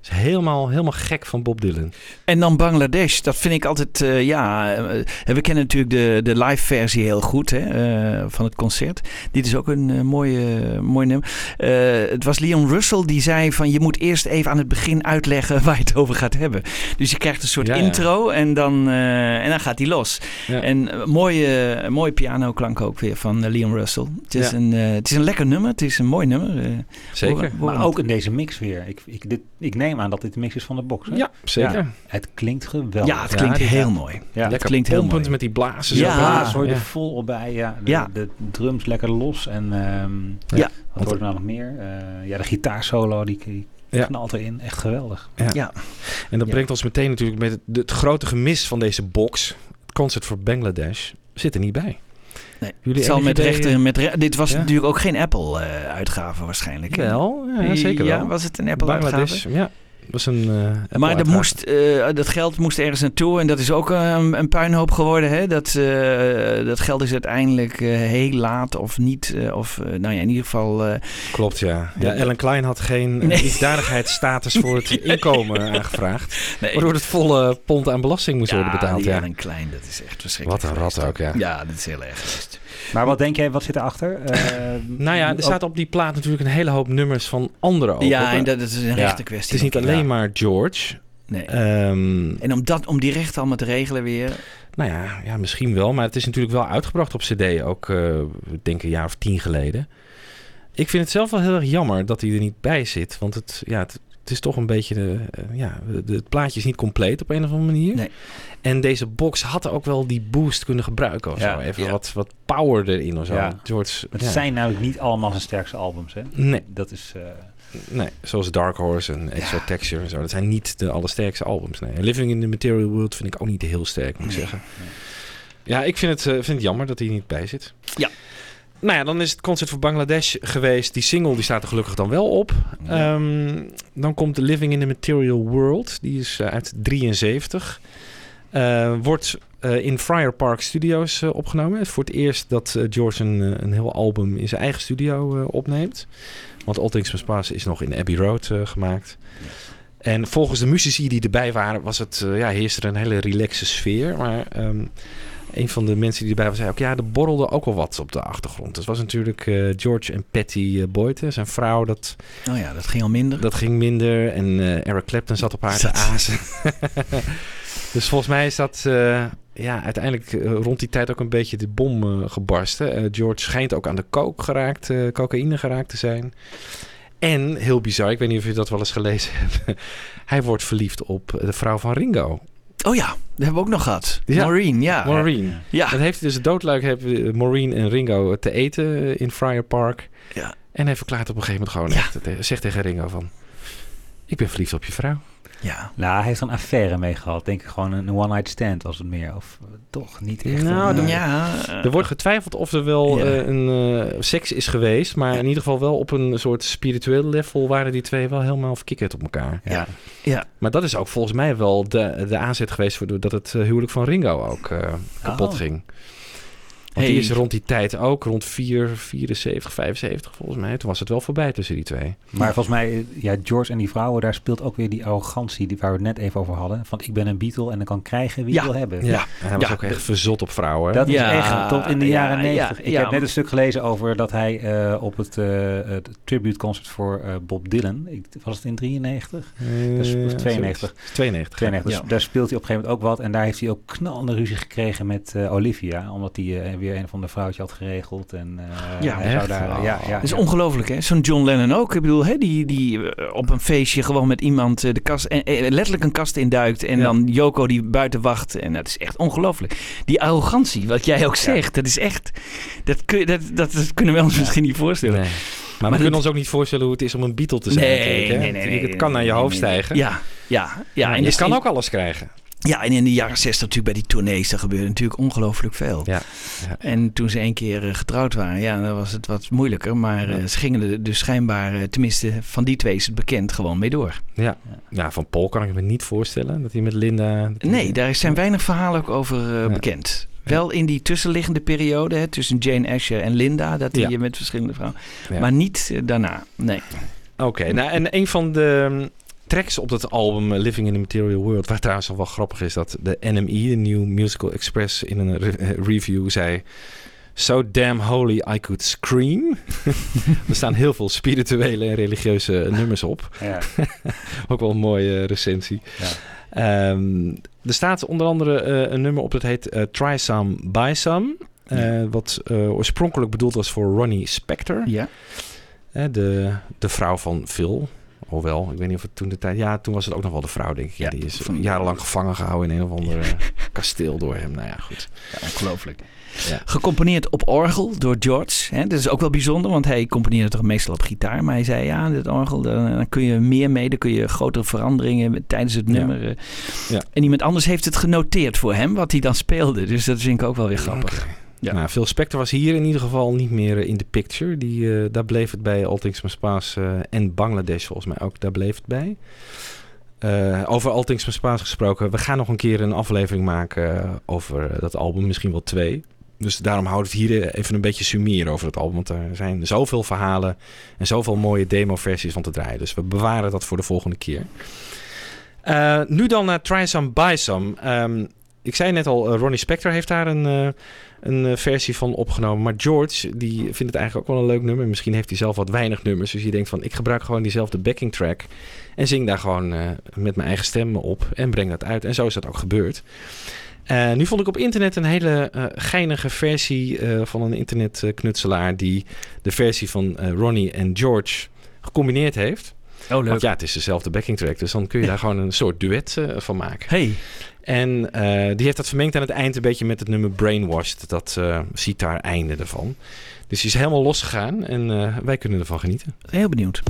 Is helemaal, helemaal gek van Bob Dylan. En dan Bangladesh, dat vind ik altijd, eh, ja, eh, we kennen natuurlijk de, de live versie heel goed hè, eh, van het concert. Dit is ook een mooie, mooi nummer. Eh, het was Leon Russell die zei van je moet eerst even aan het begin uitleggen waar je het over gaat hebben. Dus je krijgt een soort Ja, ja. intro en dan, eh, en dan gaat hij los. Ja. En mooie, mooie pianoklank ook weer van Leon Russell. Het is, Ja. een, het is een lekker nummer, het is een mooi nummer. eh. Zeker. Horen- horen Maar ook in deze mix weer. Ik, ik, dit, ik neem aan dat dit de mix is van de box. Hè? Ja, zeker. Ja. Het klinkt geweldig. Ja, het klinkt heel mooi. Ja. Lekker klinkt heel mooi. met die blazen. Ja. hoor je Ja. er vol op bij. Ja, de, Ja. de drums lekker los. En ehm, Ja. wat hoort er nou nog meer? Eh, ja, de gitaarsolo die, die Ja. knalt erin. Echt geweldig. Ja. Ja. En dat Ja. brengt ons meteen natuurlijk met het, het grote gemis van deze box. Het concert voor Bangladesh zit er niet bij. Nee, Jullie het zal met rechten, met re- dit was Ja? natuurlijk ook geen Apple-uitgave waarschijnlijk. hè? Wel, ja, zeker wel. Ja, was het een Apple-uitgave? Bangladesh, ja. Was een eh, Maar dat, moest, eh, dat geld moest ergens naartoe en dat is ook een, een puinhoop geworden. Hè? Dat, eh, dat geld is uiteindelijk eh, heel laat of niet. eh, of eh, nou ja, in ieder geval. eh, Klopt, ja. ja. Ellen Klein had geen Nee. liefdadigheidsstatus voor het inkomen aangevraagd. nee. Waardoor het volle pond aan belasting moest worden betaald. Ja. Ellen Klein, dat is echt verschrikkelijk. Wat een rat ook, ja. Ja, dat is heel erg geweest. Maar wat denk jij, wat zit erachter? Eh, Nou ja, er staat op die plaat natuurlijk een hele hoop nummers van anderen ook. Ja, en dat is een Ja. rechte kwestie. Het is niet denk alleen Ja. maar George. Nee. Ehm, En om, dat, om die rechten allemaal te regelen weer. nou ja, ja, misschien wel. Maar het is natuurlijk wel uitgebracht op cd. Ook, eh, ik denk een jaar of tien geleden. Ik vind het zelf wel heel erg jammer dat hij er niet bij zit. Want het, ja, het, het is toch een beetje... De, eh, ja, de, het plaatje is niet compleet op een of andere manier. Nee. En deze box had ook wel die boost kunnen gebruiken of Ja, zo. Even ja. wat, wat power erin of zo. Ja. George, Het ja. zijn namelijk niet allemaal zijn sterkste albums, hè? Nee, Dat is... eh, nee, zoals Dark Horse en Extra Ja. Texture en zo. Dat zijn niet de allersterkste albums. Nee. Living in the Material World vind ik ook niet heel sterk, moet ik Nee. zeggen. Ja, ik vind het, eh, vind het jammer dat hij niet bij zit. Ja. Nou ja, dan is het concert voor Bangladesh geweest. Die single die staat er gelukkig dan wel op. Ja. Ehm, dan komt Living in the Material World. Die is eh, uit 73. Eh, wordt eh, in Friar Park Studios opgenomen. Het is voor het eerst dat George een, een heel album in zijn eigen studio opneemt. Want All Things Must Pass is nog in Abbey Road gemaakt. En volgens de muzici die erbij waren, was het, ja, heerste er een hele relaxe sfeer. Maar ehm, een van de mensen die erbij was, zei ook, ja, er borrelde ook wel wat op de achtergrond. Het was natuurlijk eh, George en Patty Boyd, hè, zijn vrouw, dat, Oh ja, dat ging al minder. dat ging minder. En eh, Eric Clapton zat op haar te azen. dus volgens mij is dat ja, uiteindelijk rond die tijd ook een beetje de bom gebarsten. George schijnt ook aan de coke geraakt, cocaïne geraakt te zijn. En, heel bizar, ik weet niet of je dat wel eens gelezen hebt. Hij wordt verliefd op de vrouw van Ringo. Oh ja, dat hebben we ook nog gehad. Ja. Maureen, ja. Maureen. Ja. Dan heeft dus doodluik hebben Maureen en Ringo te eten eh, in Friar Park. Ja. En hij verklaart op een gegeven moment gewoon Ja. echt, te- zegt tegen Ringo van... Ik ben verliefd op je vrouw. Ja. Nou, hij heeft er een affaire mee gehad. Denk ik gewoon een one-night stand was het meer. Of eh, toch niet echt. Nou, een, dan- eh, ja. Er wordt getwijfeld of er wel Ja. eh, een seks is geweest. Maar in ieder geval wel op een soort spiritueel level waren die twee wel helemaal verkikkerd op elkaar. ja. Ja. Maar dat is ook volgens mij wel de, de aanzet geweest voor dat het huwelijk van Ringo ook eh, kapot Oh. ging. Want Hey. die is rond die tijd ook, rond 4, 74, 75 volgens mij. Toen was het wel voorbij tussen die twee. Maar volgens mij, ja, George en die vrouwen, daar speelt ook weer die arrogantie die, waar we het net even over hadden. Van ik ben een Beatle en ik kan krijgen wie Ja. ik wil hebben. Ja, en hij was Ja. ook echt verzot op vrouwen. Dat is echt tot in de ja, jaren ja, negentig. ik ja. heb net een stuk gelezen over dat hij eh, op het, eh het tribute concert voor eh, Bob Dylan, ik, was het in 93? Eh, Dus- of zoiets. 92. 92. 92. Dus daar speelt hij op een gegeven moment ook wat. En daar heeft hij ook knallende ruzie gekregen met eh, Olivia. Omdat hij eh, weer een of ander vrouwtje had geregeld. En eh, Ja, hij zou echt? daar... Oh. ja, ja, Dat is ja. ongelooflijk, hè? Zo'n John Lennon ook. Ik bedoel, hè, die, die eh, op een feestje gewoon met iemand eh, de kast, en, letterlijk een kast induikt. En Ja. dan Joko die buiten wacht. En dat is echt ongelooflijk. Die arrogantie, wat jij ook zegt, dat is echt... Dat, kun, dat, dat, dat kunnen we ons misschien niet voorstellen. Nee. Maar, we kunnen ons ook niet voorstellen hoe het is om een Beatle te zijn. Nee, nee, nee, nee, Het kan naar je hoofd stijgen. Ja, ja, ja. en en je dus kan ook alles krijgen. Ja, en in de jaren 60 natuurlijk bij die tournees, daar gebeurde natuurlijk ongelooflijk veel. Ja. ja. En toen ze één keer eh, getrouwd waren, ja, dan was het wat moeilijker. Maar eh, ze gingen er dus schijnbaar, eh, tenminste van die twee is het bekend, gewoon mee door. Ja. ja, van Paul kan ik me niet voorstellen dat hij met Linda... Nee, daar zijn weinig verhalen ook over bekend. Wel in die tussenliggende periode hè, tussen Jane Asher en Linda, dat hij met verschillende vrouwen. Maar niet daarna, nee. Oké, nou en een van de mm, tracks op dat album eh, Living in the Material World, waar trouwens al wel grappig is dat de NME, de New Musical Express, in een re- eh, review zei... So damn holy I could scream. er staan heel veel spirituele en religieuze nummers op. Ja. Ook wel een mooie eh, recensie. Ja. Ehm, er staat onder andere eh, een nummer op dat heet eh, Try Some, Buy Some. eh, Wat eh, oorspronkelijk bedoeld was voor Ronnie Spector. Ja. De, de vrouw van Phil. Hoewel, ik weet niet of het toen de tijd... Ja, toen was het ook nog wel de vrouw, denk ik. Ja, die is van- jarenlang gevangen gehouden in een of ander eh, kasteel door hem. Nou ja, goed. ongelooflijk. Ja. Gecomponeerd op orgel door George. Hè? Dat is ook wel bijzonder, want hij componeerde toch meestal op gitaar. Maar hij zei, ja, dit orgel, daar, daar kun je meer mee. Daar kun je grotere veranderingen tijdens het nummer. eh. Ja. En iemand anders heeft het genoteerd voor hem, wat hij dan speelde. Dus dat vind ik ook wel weer grappig. Ja. Nou, Phil Spector was hier in ieder geval niet meer eh, in de picture. Die, eh, daar bleef het bij All Things eh, en Bangladesh volgens mij ook. Daar bleef het bij. Over All Things gesproken. We gaan nog een keer een aflevering maken over dat album. Misschien wel twee. Dus daarom houd het hier even een beetje sumier over het album. Want er zijn zoveel verhalen en zoveel mooie demo-versies van te draaien. Dus we bewaren dat voor de volgende keer. Nu dan naar Try Some, Buy Some. Ehm, ik zei net al, Ronnie Spector heeft daar een, een eh, versie van opgenomen. Maar George, die vindt het eigenlijk ook wel een leuk nummer. Misschien heeft hij zelf wat weinig nummers. Dus je denkt van, ik gebruik gewoon diezelfde backing track. En zing daar gewoon eh, met mijn eigen stem op. En breng dat uit. En zo is dat ook gebeurd. Eh, nu vond ik op internet een hele eh, geinige versie van een internetknutselaar... die de versie van Ronnie en George gecombineerd heeft. Oh, Want ja, het is dezelfde backing track. Dus dan kun je daar gewoon een soort duet eh, van maken. Hey, En eh, die heeft dat vermengd aan het eind een beetje met het nummer Brainwashed. Dat uh, sitar einde ervan. Dus die is helemaal losgegaan en wij kunnen ervan genieten. heel benieuwd.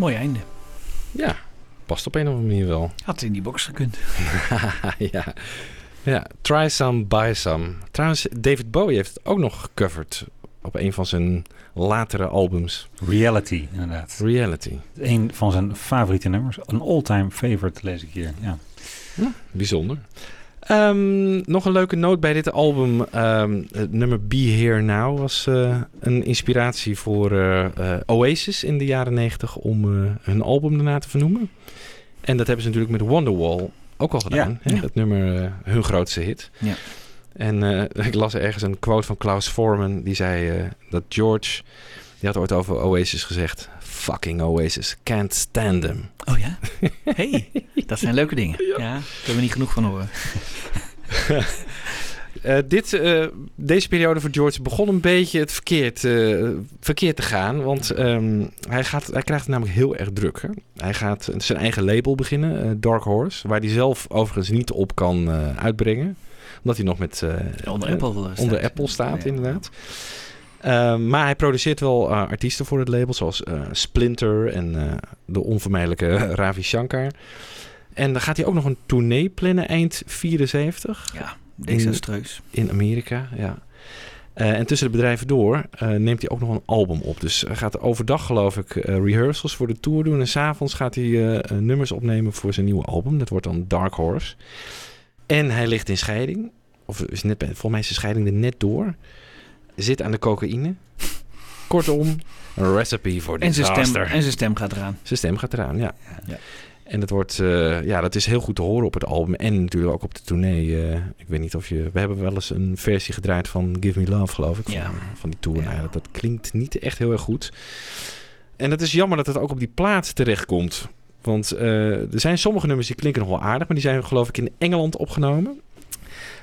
Mooi einde. Ja, past op een of andere manier wel. Had in die box gekund. ja. ja, try some, buy some. Trouwens, David Bowie heeft het ook nog gecoverd op een van zijn latere albums. Reality, inderdaad. Reality. Een van zijn favoriete nummers. Een all-time favorite, lees ik hier. Ja. Bijzonder. Ehm, nog een leuke noot bij dit album. Ehm, het nummer Be Here Now was eh, een inspiratie voor eh, eh, Oasis in de jaren 90 om hun album daarna te vernoemen. En dat hebben ze natuurlijk met Wonderwall ook al gedaan. Ja. Hè? Ja. Dat nummer, hun grootste hit. Ja. En ik las ergens een quote van Klaus Forman. Die zei dat George, die had ooit over Oasis gezegd... Fucking Oasis, can't stand them. Oh ja? hey, dat zijn leuke dingen. Ja, daar kunnen we niet genoeg van horen. Eh, dit, eh, deze periode voor George begon een beetje het verkeerd, eh, verkeerd te gaan. Want ehm, hij, gaat, hij krijgt het namelijk heel erg druk. Hè? Hij gaat zijn eigen label beginnen, Dark Horse. Waar hij zelf overigens niet op kan uitbrengen. Omdat hij nog met... Onder Apple staat. onder Apple staat, Ja. inderdaad. Ehm, maar hij produceert wel artiesten voor het label, zoals Splinter en de onvermijdelijke Ravi Shankar. En dan gaat hij ook nog een tournee plannen eind 74 Ja, desastreus. in Amerika. Ja. Eh, en tussen de bedrijven door eh, neemt hij ook nog een album op. Dus hij gaat overdag, geloof ik, eh, rehearsals voor de tour doen. En s'avonds gaat hij nummers opnemen voor zijn nieuwe album. Dat wordt dan Dark Horse. En hij ligt in scheiding. Of is net, volgens mij is de scheiding er net door. Zit aan de cocaïne. Kortom, een recipe voor En zijn, stem, disaster. en zijn stem gaat eraan. Zijn stem gaat eraan, ja. Ja. En dat wordt, eh, ja, dat is heel goed te horen op het album en natuurlijk ook op de tournee. eh, ik weet niet of je, we hebben wel eens een versie gedraaid van Give Me Love, geloof ik, van, Ja. van die tour. Ja. Nou dat, dat klinkt niet echt heel erg goed. En het is jammer dat het ook op die plaat terechtkomt. Want eh, er zijn sommige nummers die klinken nog wel aardig, maar die zijn geloof ik in Engeland opgenomen.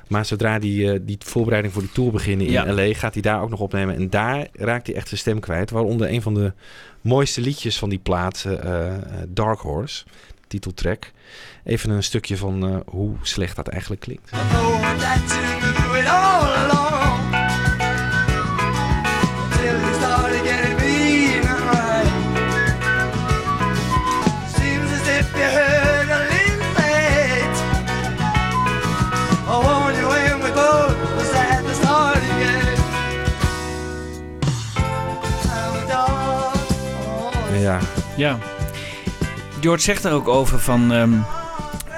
Maar zodra die, die voorbereiding voor die tour beginnen in Ja. LA, gaat hij daar ook nog opnemen. En daar raakt hij echt zijn stem kwijt. Waaronder een van de mooiste liedjes van die plaat, Dark Horse, titeltrack. Even een stukje van eh, hoe slecht dat eigenlijk klinkt. Ja, Ja. George zegt er ook over van... ehm,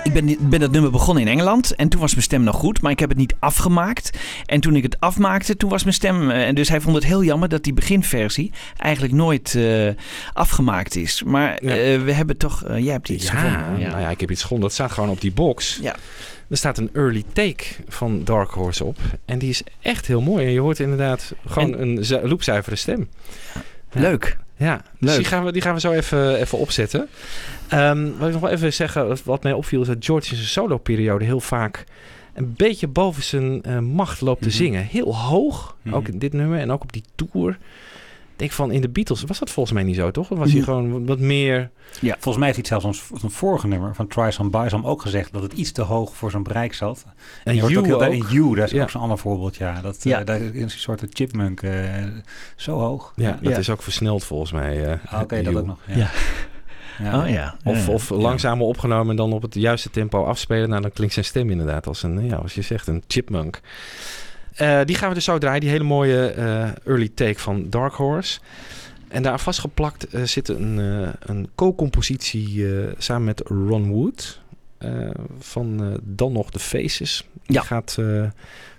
ik ben, ben dat nummer begonnen in Engeland en toen was mijn stem nog goed, maar ik heb het niet afgemaakt. En toen ik het afmaakte, toen was mijn stem... eh, en dus hij vond het heel jammer dat die beginversie eigenlijk nooit eh, afgemaakt is. Maar Ja. eh, we hebben toch... jij hebt iets ja, gevonden. nou ja, ik heb iets gevonden. Dat staat gewoon op die box. Ja. Er staat een early take van Dark Horse op. En die is echt heel mooi. En je hoort inderdaad gewoon En- een zu- loepzuivere stem. Ja. Leuk. Dus die gaan we, die gaan we zo even, even opzetten. Ehm, wat ik nog wel even zeggen, wat- mij opviel, is dat George in zijn solo-periode heel vaak een beetje boven zijn eh, macht loopt te Mhm. zingen. Heel hoog, Mhm. ook in dit nummer en ook op die tour. Ik denk van, in de Beatles was dat volgens mij niet zo, toch? Of was hij Mhm. gewoon wat- meer... Volgens mij heeft hij het zelfs ons- een vorige nummer van Try Some Buy Some ook gezegd dat het iets te hoog voor zijn bereik zat. En je hoort You ook heel ook. in You, dat is Ja. ook zo'n ander voorbeeld. Ja, dat, Ja. eh, daar is een soort chipmunk eh, zo hoog. Ja, dat Ja. is ook versneld volgens mij. eh, Ah, Oké, dat ook nog. Ja. Ja. Ja. Oh ja. Of, Ja. of langzamer opgenomen en dan op het juiste tempo afspelen. Nou, dan klinkt zijn stem inderdaad als een, ja, als je zegt, een chipmunk. Eh, die gaan we dus zo draaien. Die hele mooie eh, early take van Dark Horse. En daar vastgeplakt eh, zit een, een co-compositie samen met Ron Wood. van dan nog The Faces. Die Ja. gaat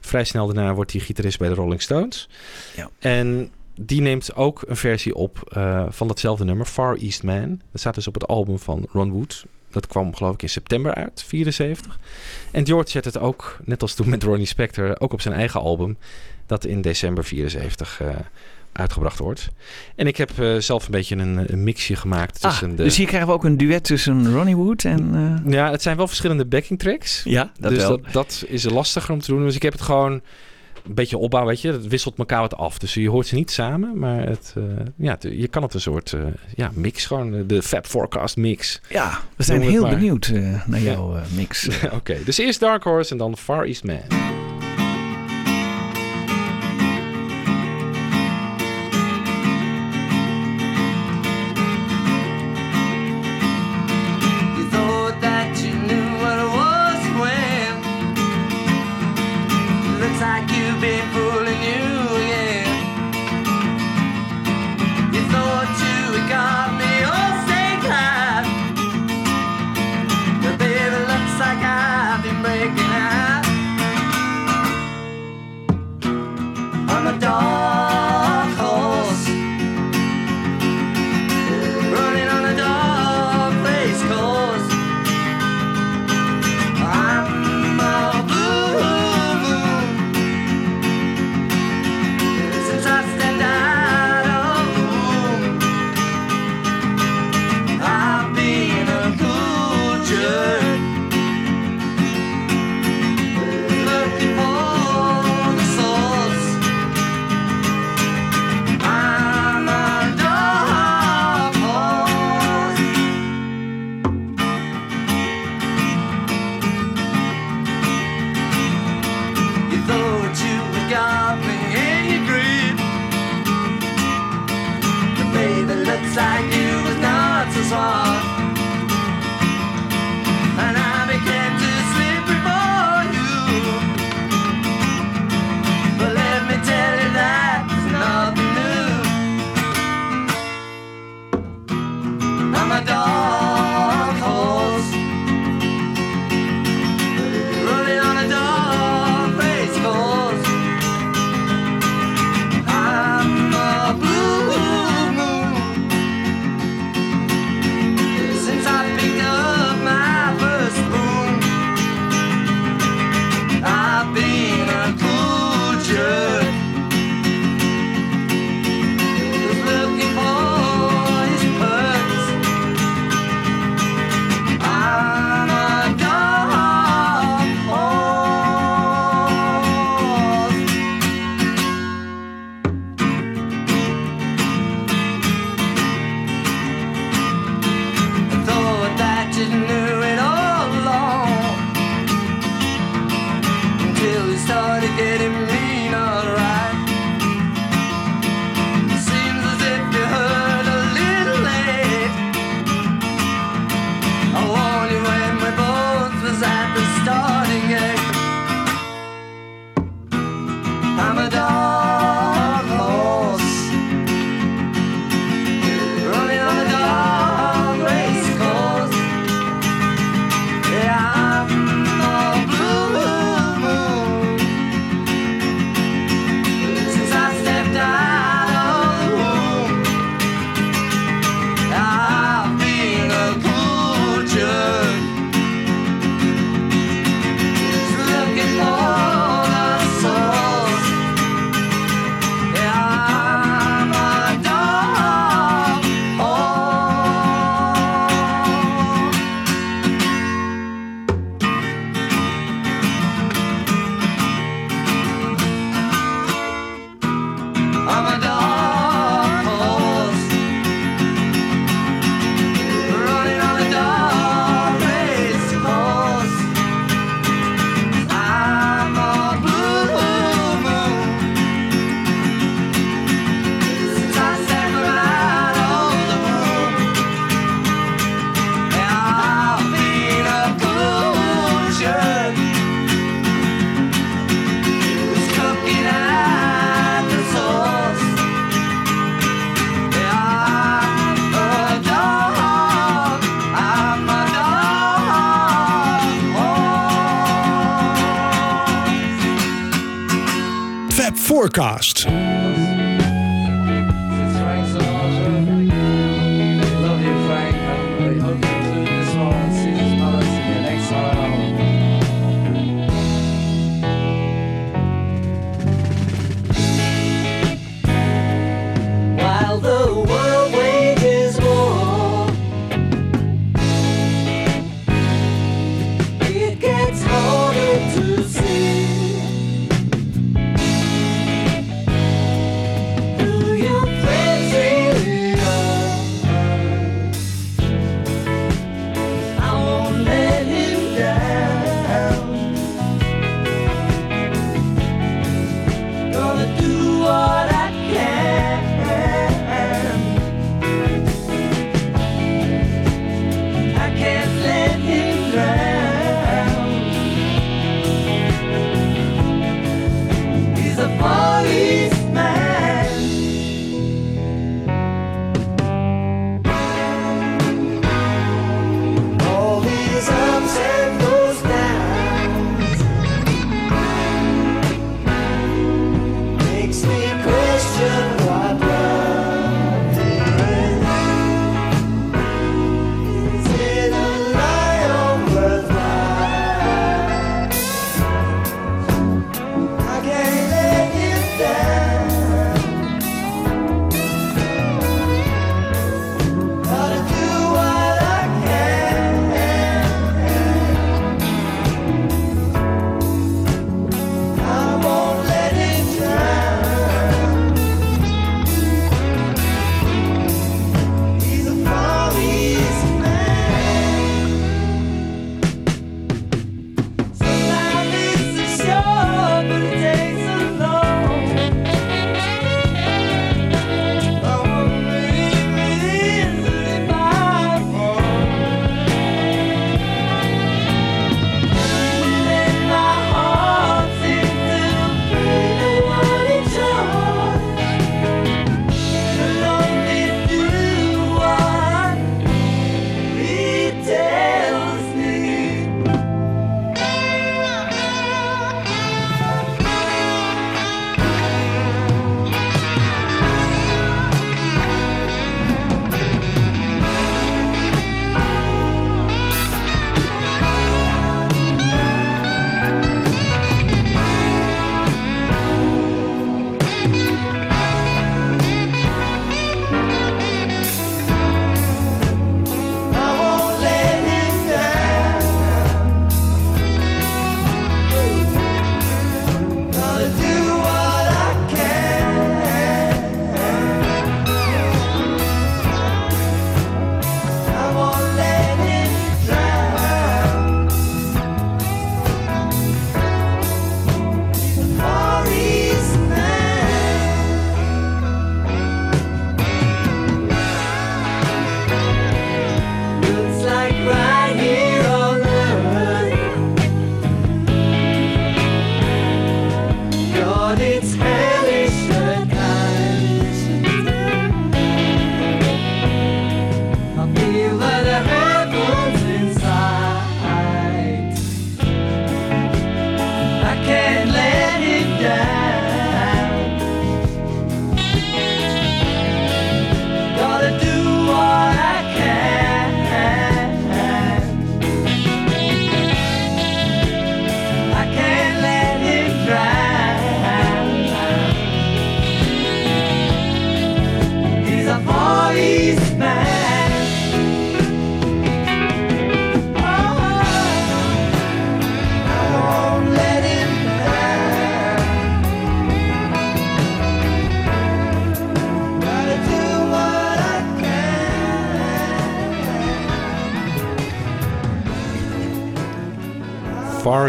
vrij snel daarna wordt hij gitarist bij de Rolling Stones. Ja. En die neemt ook een versie op van datzelfde nummer, Far East Man. Dat staat dus op het album van Ron Wood. Dat kwam geloof ik in september uit, 74. En George zet het ook, net als toen met Ronnie Spector, ook op zijn eigen album. Dat in december 74 eh, uitgebracht wordt. En ik heb eh, zelf een beetje een, een mixje gemaakt Ah, tussen de... dus hier krijgen we ook een duet tussen Ronnie Wood en... eh, Ja, het zijn wel verschillende backing tracks. ja, dat dus wel. Dat, dat is lastiger om te doen. Dus ik heb het gewoon een beetje opbouw, weet je. Het wisselt elkaar wat af. Dus je hoort ze niet samen, maar het, eh, ja, het- je kan het een soort eh, ja, mix, gewoon de Fab Forecast mix. Ja, we zijn heel maar. benieuwd eh, naar jouw mix. Oké, dus eerst Dark Horse en dan Far East Man. Forecast.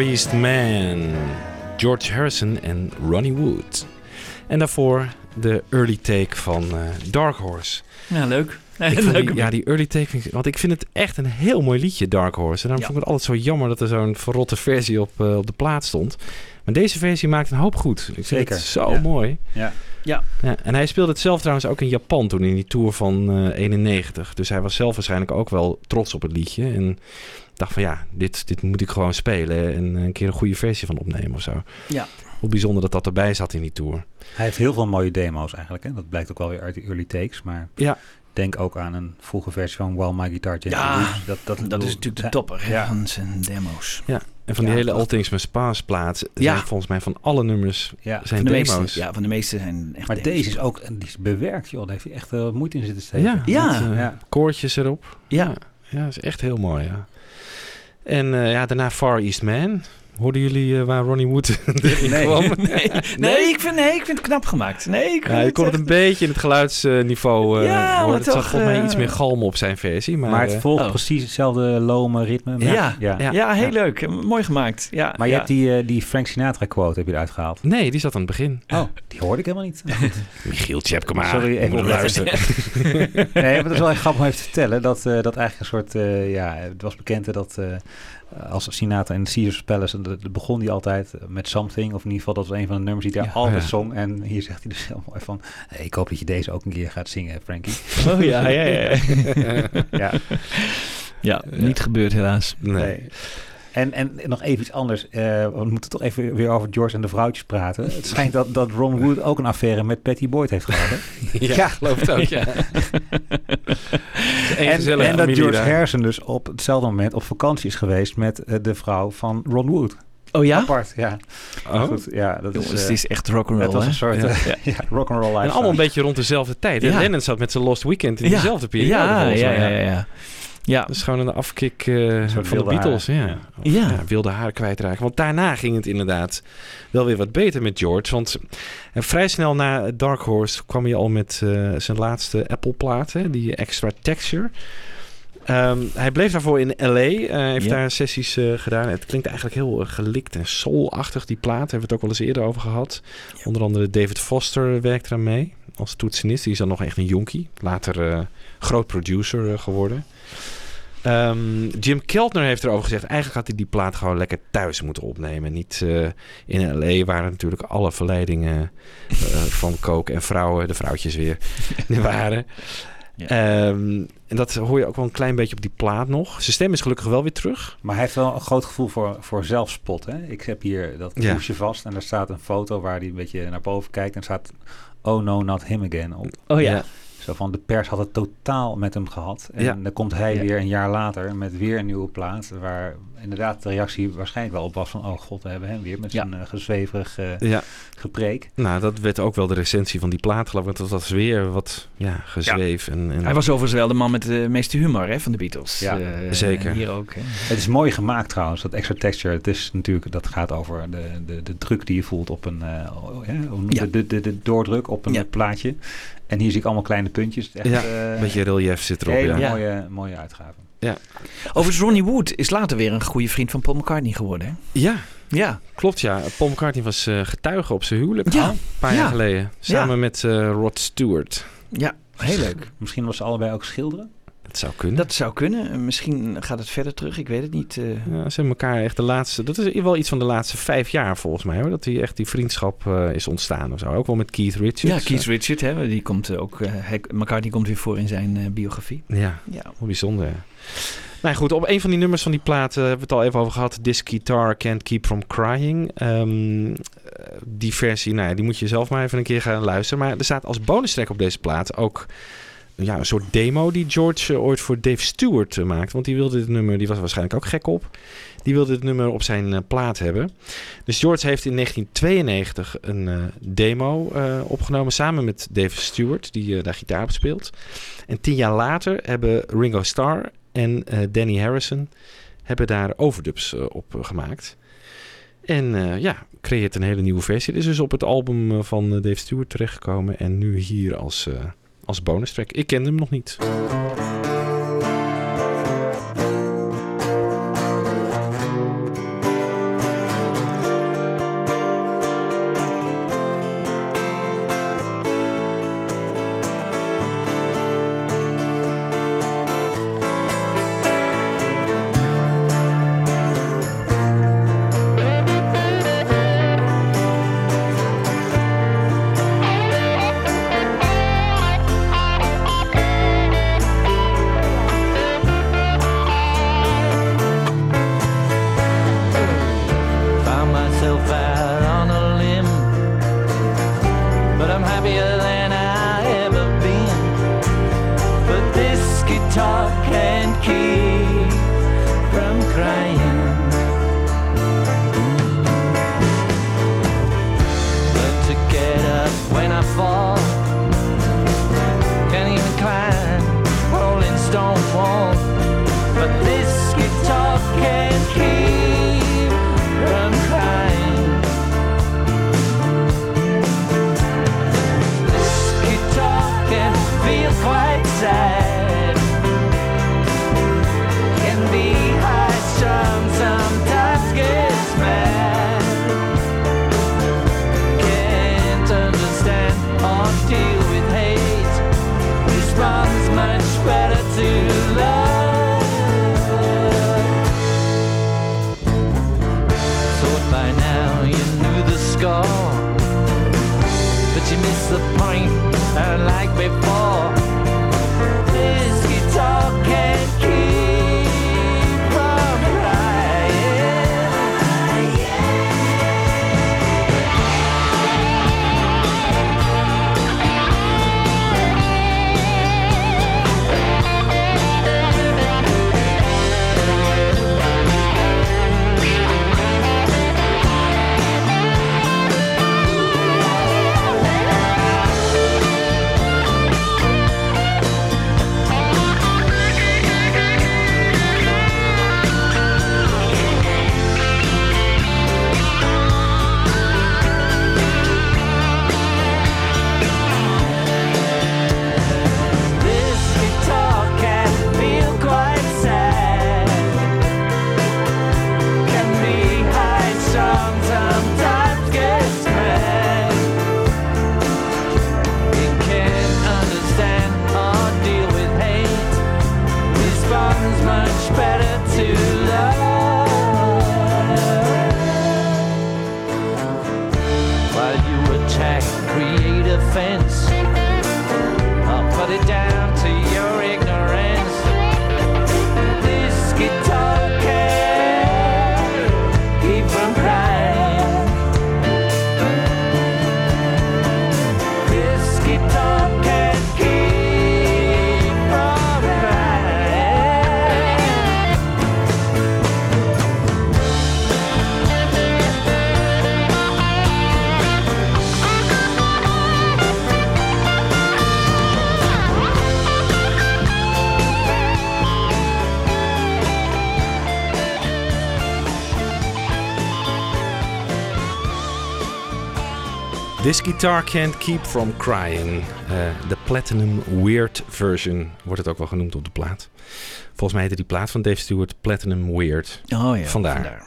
East Man. George Harrison en Ronnie Wood. En daarvoor de early take van eh, Dark Horse. Ja, leuk. Ik vond leuk. die, ja, die early take, vind ik- want ik vind het echt een heel mooi liedje, Dark Horse. En daarom Ja. vond ik het altijd zo jammer dat er zo'n verrotte versie op, eh, op de plaat stond. Maar deze versie maakt een hoop goed. Ik vind Zeker, het zo ja. mooi. Ja. Ja. Ja, en hij speelde het zelf trouwens ook in Japan toen in die tour van eh 91. Dus hij was zelf waarschijnlijk ook wel trots op het liedje. En dacht van ja, dit, dit moet ik gewoon spelen en een keer een goede versie van opnemen of zo. Ja. Hoe bijzonder dat dat erbij zat in die tour. Hij heeft heel veel mooie demo's eigenlijk. Hè? Dat blijkt ook wel weer uit die early takes. Maar Ja. Denk ook aan een vroege versie van While My Guitar Gently Ja, Weeps. dat, dat, Dat bedoel- is natuurlijk de topper Ja. van zijn demo's. Ja, en van die hele All Things Must Pass plaat Ja. zijn volgens mij van alle nummers Ja. zijn Van de demo's. meeste, ja, van de meeste zijn echt Maar demos. deze is ook die is bewerkt, joh. Daar heeft hij echt eh, moeite in zitten steken. Ja, Ja. met, eh, Ja. koortjes erop. Ja. Ja, dat is echt heel mooi. Ja. En eh, ja, daarna Far East Man. Hoorden jullie eh, waar Ronnie Wood Nee. kwam? Nee, nee, ik vind, nee, ik vind het knap gemaakt. Nee, ik Ja, je kon het een beetje in het geluidsniveau eh Ja, horen. Het zat toch, volgens mij eh, iets meer galm op zijn versie. Maar, Maar het volgt oh. precies hetzelfde lome ritme. Ja, ja. ja, Ja. heel Ja. leuk. Mooi gemaakt. Ja, Maar je ja. hebt die, eh, die Frank Sinatra quote heb je eruit gehaald. nee, die zat aan het begin. Oh, die hoorde ik helemaal niet. Michiel Tjepkema. Sorry, even luisteren. nee, maar het is wel echt grappig om even te vertellen. Dat, eh, dat eigenlijk een soort, eh, ja, het was bekend dat eh, als Sinatra in Caesars Palace, dat- begon hij altijd met Something. Of in ieder geval, dat was een van de nummers die hij Ja. altijd Ja. zong. En hier zegt hij dus heel mooi van, hey, ik hoop dat je deze ook een keer gaat zingen, Frankie. Oh ja, ja, ja. ja, ja, niet gebeurd helaas. Nee. nee. En, en nog even iets anders. Eh, we moeten toch even weer over George en de vrouwtjes praten. Het schijnt dat, dat Ron Wood ook een affaire met Patty Boyd heeft gehad. Hè? Ja, geloof het ook, ja. En, en dat George daar. Harrison dus op hetzelfde moment op vakantie is geweest met eh, de vrouw van Ron Wood. Oh ja? Apart, ja. Oh. Goed, ja, dat Jongens, is, het eh, is echt rock'n'roll, het was hè? een soort Ja. eh, ja. rock'n'roll En allemaal een beetje rond dezelfde tijd. Ja. En Lennon zat met zijn Lost Weekend in dezelfde periode. Ja, volgens ja, mij. ja, ja, ja. Dat is gewoon een afkick eh, van de Beatles. haar. Ja. Ja. Of, Ja. ja, wilde haar kwijtraken. Want daarna ging het inderdaad wel weer wat beter met George. Want eh, vrij snel na Dark Horse kwam hij al met eh, zijn laatste Apple-plaat. hè, Die Extra Texture. Ehm, hij bleef daarvoor in L.A. eh, heeft Ja. daar sessies eh, gedaan. Het klinkt eigenlijk heel gelikt en soul-achtig, die plaat. Daar hebben we het ook wel eens eerder over gehad. Onder andere David Foster werkt eraan mee. Als toetsenist. Die is dan nog echt een jonkie. Later eh, groot producer eh, geworden. Ehm, Jim Keltner heeft erover gezegd... eigenlijk had hij die plaat gewoon lekker thuis moeten opnemen. Niet eh, in L.A. waar natuurlijk alle verleidingen van coke en vrouwen... de vrouwtjes weer, waren. Ja. Ehm, en dat hoor je ook wel een klein beetje op die plaat nog. Zijn stem is gelukkig wel weer terug. Maar hij heeft wel een groot gevoel voor, voor zelfspot. Hè? Ik heb hier dat Ja. hoesje vast en daar staat een foto waar hij een beetje naar boven kijkt. En staat Oh no, not him again op. oh ja. Zo van de pers had het totaal met hem gehad. En Ja. dan komt hij Ja. weer een jaar later met weer een nieuwe plaat. Waar inderdaad de reactie waarschijnlijk wel op was van... oh god, we hebben hem weer met Ja. zijn uh, gezweverig eh, Ja, gepreek. nou dat werd ook wel de recensie van die plaat geloof ik. Want dat was weer wat ja, gezweef. En, en Hij was overigens wel de man met de meeste humor hè, van de Beatles. Ja, Eh, zeker. Hier ook. Hè. Het is mooi gemaakt trouwens, dat extra texture. Het is natuurlijk, dat gaat over de, de, de druk die je voelt op een... eh, oh, de, de, de doordruk op een Ja. plaatje. En hier zie ik allemaal kleine puntjes. Echt, Ja, eh, een beetje relief zit erop. hele Ja. Ja. mooie, mooie uitgave. Overigens, Ronnie Wood is later weer een goede vriend van Paul McCartney geworden. Hè? ja, Ja, klopt ja. Paul McCartney was eh, getuige op zijn huwelijk. Ja. Een paar Ja. jaar geleden. Samen met eh, Rod Stewart. ja heel leuk. Misschien was ze allebei ook schilderen. Dat zou kunnen. Dat zou kunnen. Misschien gaat het verder terug. Ik weet het niet. eh. Ja, ze hebben elkaar echt de laatste... Dat is wel iets van de laatste vijf jaar volgens mij. Hoor, dat die echt die vriendschap eh, is ontstaan of zo. Ook wel met Keith Richards. ja, Keith Richard, hè, die komt ook. eh, hij, McCartney komt weer voor in zijn eh, biografie. Ja, Ja. hoe bijzonder. Nou goed, op een van die nummers van die plaat eh, hebben we het al even over gehad. This Guitar Can't Keep From Crying. Eh, die versie, nou ja, die moet je zelf maar even een keer gaan luisteren. Maar er staat als bonus track op deze plaat ook ja, een soort demo die George eh, ooit voor Dave Stewart eh, maakte. Want die wilde dit nummer, die was waarschijnlijk ook gek op. Die wilde dit nummer op zijn eh, plaat hebben. Dus George heeft in 1992 een demo opgenomen samen met Dave Stewart, die daar gitaar op speelt. En tien jaar later hebben Ringo Starr en Danny Harrison hebben daar overdubs op gemaakt. En ja, creëert een hele nieuwe versie. Dit is dus op het album van Dave Stewart terechtgekomen. En nu hier als, als bonus track. Ik kende hem nog niet. This Guitar Can't Keep From Crying. Eh, De Platinum Weird version wordt het ook wel genoemd op de plaat. Volgens mij heette die plaat van Dave Stewart Platinum Weird. Oh ja, Vandaar.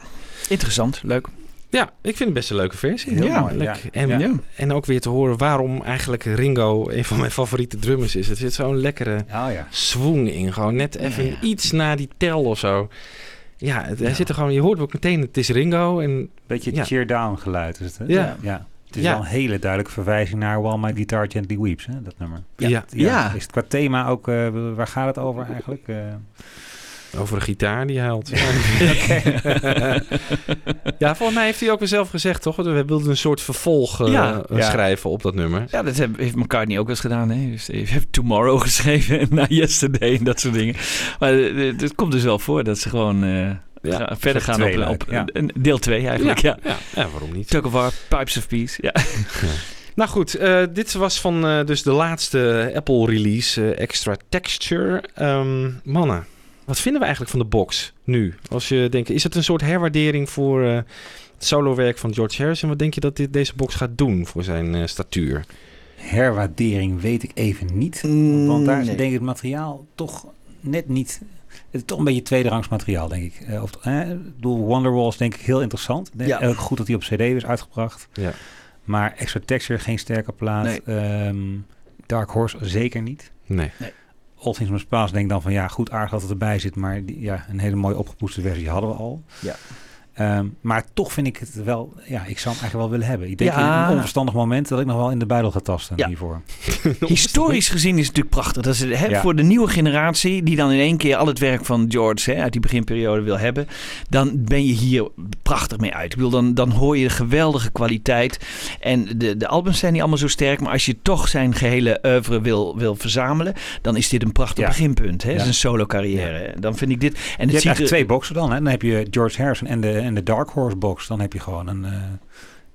Interessant, leuk. Ja, ik vind het best een leuke versie. Heel ja, mooi, ja. En, Ja. en ook weer te horen waarom eigenlijk Ringo een van mijn favoriete drummers is. Er zit zo'n lekkere Oh ja. swoon in. Gewoon net even iets na die tel of zo. Ja, het, hij zit er gewoon, je hoort ook meteen, het is Ringo. En Beetje het Ja. cheer down geluid is het, hè? Ja. Het is Ja. wel een hele duidelijke verwijzing naar While My Guitar Gently Weeps, hè, dat nummer. Ja. Ja. Is het qua thema ook, eh, waar gaat het over eigenlijk? Eh, Over een gitaar die huilt. ja, volgens mij heeft hij ook weer zelf gezegd, toch? We wilden een soort vervolg eh, Ja. Ja. schrijven op dat nummer. Ja, dat heeft McCartney ook wel eens gedaan. Hè? Dus hij heeft Tomorrow geschreven en na Yesterday en dat soort dingen. Maar het komt dus wel voor dat ze gewoon eh, Ja. gaan- verder gaan op, op ja. een deel 2 eigenlijk. Ja. ja, ja, waarom niet? Tug of War, Pipes of Peace. Ja. Nou goed, eh, dit was van eh, dus de laatste eh, Extra Texture. Ehm, mannen, wat vinden we eigenlijk van de box nu? Als je denkt, is het een soort herwaardering voor eh, het solowerk van George Harrison? Wat denk je dat dit, deze box gaat doen voor zijn eh, statuur? Herwaardering weet ik even niet. Mm, want daar is denk ik het materiaal toch net niet... Het is toch een beetje tweederangs materiaal, denk ik. Eh, of, eh, ik bedoel, Wonderwall is denk ik heel interessant. Denk, Ja. Ook goed dat hij op cd is uitgebracht. Ja. Maar Extra Texture, geen sterke plaat. Nee. Ehm, Dark Horse zeker niet. Nee. All Things Must Pass denk ik dan van ja, goed aardig dat het erbij zit. Maar die, ja, een hele mooie opgepoetste versie hadden we al. Ja. Ehm, maar toch vind ik het wel, ja, ik zou hem eigenlijk wel willen hebben. Ik denk Ja. in een onverstandig moment dat ik nog wel in de buidel ga tasten Ja. hiervoor. Historisch gezien is het natuurlijk prachtig. Dat is het, hè, Ja. Voor de nieuwe generatie die dan in één keer al het werk van George hè, uit die beginperiode wil hebben. Dan ben je hier prachtig mee uit. Ik bedoel, dan, dan hoor je de geweldige kwaliteit. En de, de albums zijn niet allemaal zo sterk. Maar als je toch zijn gehele oeuvre wil, wil verzamelen. Dan is dit een prachtig Ja. beginpunt. Hè? Ja. Zijn solo carrière. Dan vind ik dit. En Je het hebt ziet eigenlijk er, twee boxen dan. Hè? Dan heb je George Harrison en de, en de Dark Horse box. Dan heb je gewoon een... eh,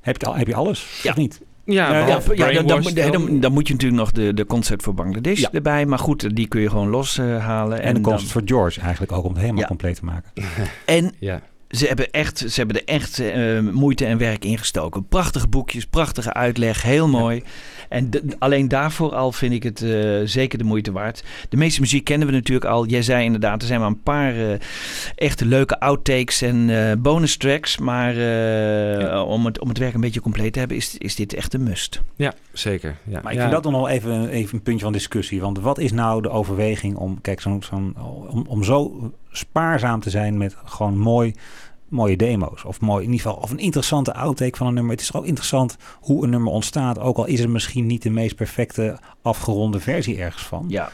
heb, je, al- heb je alles, Ja. of niet? Ja, Ja, Ja, ja, dan, dan, dan, dan, moet je natuurlijk nog de, de concert voor Bangladesh Ja. erbij. Maar goed, die kun je gewoon loshalen. En, de dan- concert voor George eigenlijk ook om het helemaal Ja. compleet te maken. En Ja. ze hebben, echt, ze hebben er echt eh, moeite en werk in gestoken. Prachtige boekjes, prachtige uitleg, heel mooi. En alleen daarvoor al vind ik het eh, zeker de moeite waard. De meeste muziek kennen we natuurlijk al. Jij zei inderdaad, er zijn maar een paar eh, echte leuke outtakes en eh, bonus tracks. Maar eh, om, het, om het werk een beetje compleet te hebben, is, is dit echt een must. ja, zeker. Ja. Maar ik Ja. vind dat dan nog even, even een puntje van discussie. Want wat is nou de overweging om, kijk, zo'n, zo'n, om, om zo spaarzaam te zijn met gewoon mooi, mooie demo's? Of mooi, in ieder geval, of een interessante outtake van een nummer. Het is ook interessant hoe een nummer ontstaat. Ook al is het misschien niet de meest perfecte afgeronde versie ergens van. Ja.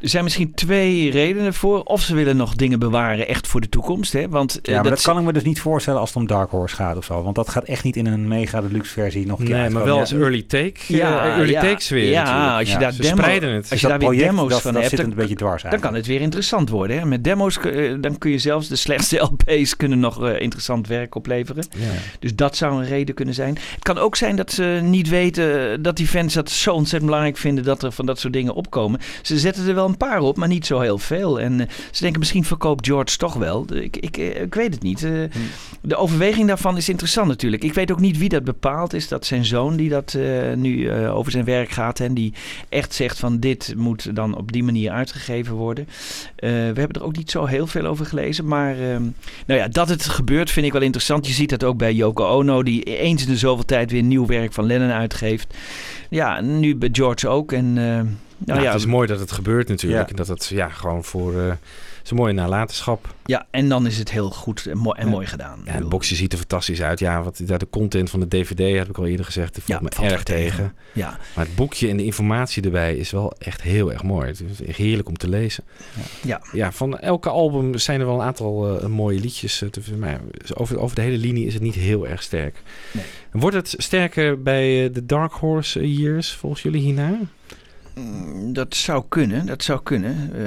Er zijn misschien twee redenen voor. Of ze willen nog dingen bewaren echt voor de toekomst. Hè? Want, eh, Ja, maar dat, kan ik me dus niet voorstellen als het om Dark Horse gaat of zo. Want dat gaat echt niet in een mega deluxe versie nog een keer Nee, maar wel Ja. als early take. Ja, eh, early ja. takes weer Ja, natuurlijk. als je Ja, daar demo, spreiden het. Als Dus je daar dat weer project, demo's dat, van dat hebt, zit dan, een beetje dwars dan kan het weer interessant worden. Hè? Met demo's eh, dan kun je zelfs de slechtste LP's kunnen nog interessant werk opleveren. Ja. Dus dat zou een reden kunnen zijn. Het kan ook zijn dat ze niet weten dat die fans dat zo ontzettend belangrijk vinden dat er van dat soort dingen opkomen. Ze zetten er wel een paar op, maar niet zo heel veel. En eh, ze denken misschien verkoopt George toch wel. Ik, ik, eh, ik weet het niet. Eh, De overweging daarvan is interessant natuurlijk. Ik weet ook niet wie dat bepaalt. Is dat zijn zoon die dat nu over zijn werk gaat en die echt zegt van dit moet dan op die manier uitgegeven worden. We hebben er ook niet zo heel veel over gelezen, maar ehm, nou ja, dat het gebeurt vind ik wel interessant. Je ziet dat ook bij Yoko Ono, die eens in de zoveel tijd weer nieuw werk van Lennon uitgeeft. Ja, nu bij George ook. En eh, nou ja, het is mooi dat het gebeurt natuurlijk. En dat het ja, gewoon voor... eh is een mooie nalatenschap. ja, en dan is het heel goed en, mooi, en Ja. mooi gedaan. Ja, het boxje ziet er fantastisch uit. Ja, wat, ja, de content van de DVD, heb ik al eerder gezegd, Ja, me erg tegen. tegen. Ja, Maar het boekje en de informatie erbij is wel echt heel erg mooi. Het is echt heerlijk om te lezen. Ja. ja van elke album zijn er wel een aantal eh, mooie liedjes. eh, te. Maar over, over de hele linie is het niet heel erg sterk. Nee. Wordt het sterker bij de Dark Horse Years volgens jullie hierna? Mm, dat zou kunnen. Dat zou kunnen. Eh,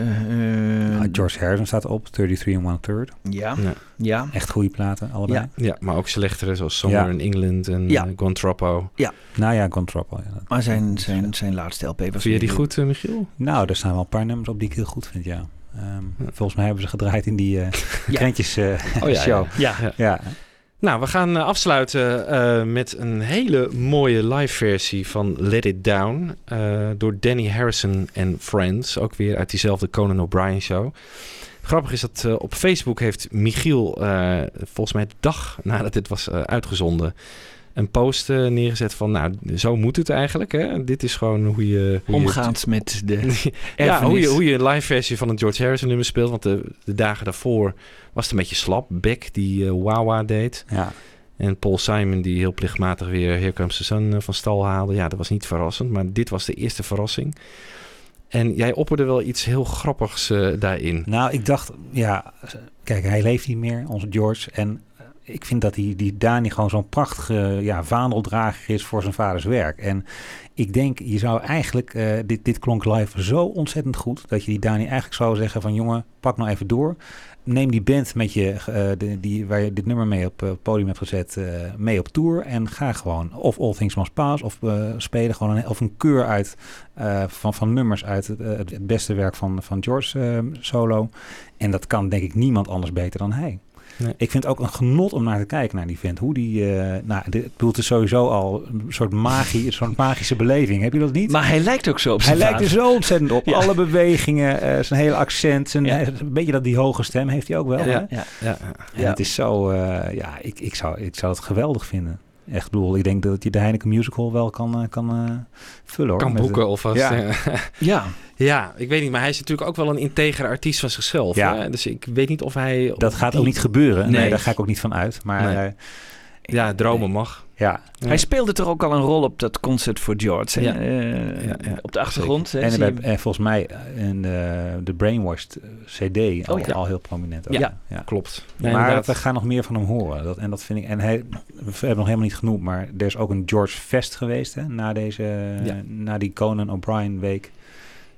eh, Nou, George Harrison staat op, 33 and One Third. ja, Ja. ja. Echt goede platen, allebei. Ja. Ja, maar ook slechtere zoals Somewhere Ja. in England en Ja. ja. Guantropo. Nou ja. Ja, dat- Maar zijn, zijn, zijn laatste LP was... Vind je die goed, Michiel? Nou, er staan wel een paar nummers op die ik heel goed vind, ja. Ehm, Volgens mij hebben ze gedraaid in die eh Ja. krentjes eh, Oh, ja, show. Ja, Ja. Nou, we gaan eh, afsluiten eh, met een hele mooie live versie van Let It Down. eh, door Danny Harrison en Friends. Ook weer uit diezelfde Conan O'Brien show. Grappig is dat op Facebook heeft Michiel, volgens mij de dag nadat dit was uitgezonden, een post eh, neergezet van, nou, zo moet het eigenlijk. Hè? Dit is gewoon hoe je... Hoe omgaand met de ja, hoe je, hoe je een live versie van een George Harrison nummer speelt. Want de, de dagen daarvoor was het een beetje slap. Beck die eh Wawa deed. ja. En Paul Simon die heel plichtmatig weer Here Comes the Sun eh, van stal haalde. Ja, dat was niet verrassend. Maar dit was de eerste verrassing. En jij opperde wel iets heel grappigs daarin. Nou, ik dacht, ja, kijk, hij leeft niet meer, onze George. En ik vind dat die, die Dani gewoon zo'n prachtige ja, vaandeldrager is voor zijn vaders werk. En ik denk, je zou eigenlijk, eh, dit, dit klonk live zo ontzettend goed, dat je die Dani eigenlijk zou zeggen van, jongen, pak nou even door. Neem die band met je, eh, die, waar je dit nummer mee op eh, het podium hebt gezet, eh, mee op tour. En ga gewoon, of All Things Must Pass, of eh, spelen gewoon een, of een keur uit eh, van, van nummers uit het, eh, het beste werk van, van George eh, solo. En dat kan denk ik niemand anders beter dan hij. Nee. Ik vind het ook een genot om naar te kijken naar die vent. Hoe die, eh, nou, dit, ik bedoel, het is sowieso al een soort magie, een soort magische beleving. Heb je dat niet? Maar hij lijkt ook zo op Hij zijn lijkt er zo ontzettend op. Ja. Alle bewegingen, eh, zijn hele accent, zijn, Ja. een beetje dat die hoge stem heeft hij ook wel. hè? Ja, ja. Ja, En het is zo, eh, ja, ik, ik, zou, ik zou het geweldig vinden. Echt, ik bedoel, ik denk dat je de Heineken Musical wel kan, eh, kan eh, vullen hoor. kan Met, boeken eh, alvast. Ja. Ja. ik weet niet. Maar hij is natuurlijk ook wel een integere artiest van zichzelf. Ja. Hè? Dus ik weet niet of hij... Dat gaat die- ook niet gebeuren. Nee, Nee. daar ga ik ook niet van uit. Maar Nee. eh, Ja, dromen mag. Ja, Ja. Hij speelde toch ook al een rol op dat concert voor George. Ja. Eh, Ja, ja. Op de achtergrond. hè, en, bij- en volgens mij eh, in de, de Brainwashed eh, CD al, Oh, ja. al heel prominent. Ook. Ja. ja. Klopt. Ja, maar inderdaad. we gaan nog meer van hem horen. Dat, en dat vind ik. En hij, we hebben nog helemaal niet genoemd, maar er is ook een George Fest geweest hè, na, deze, Ja. na die Conan O'Brien week.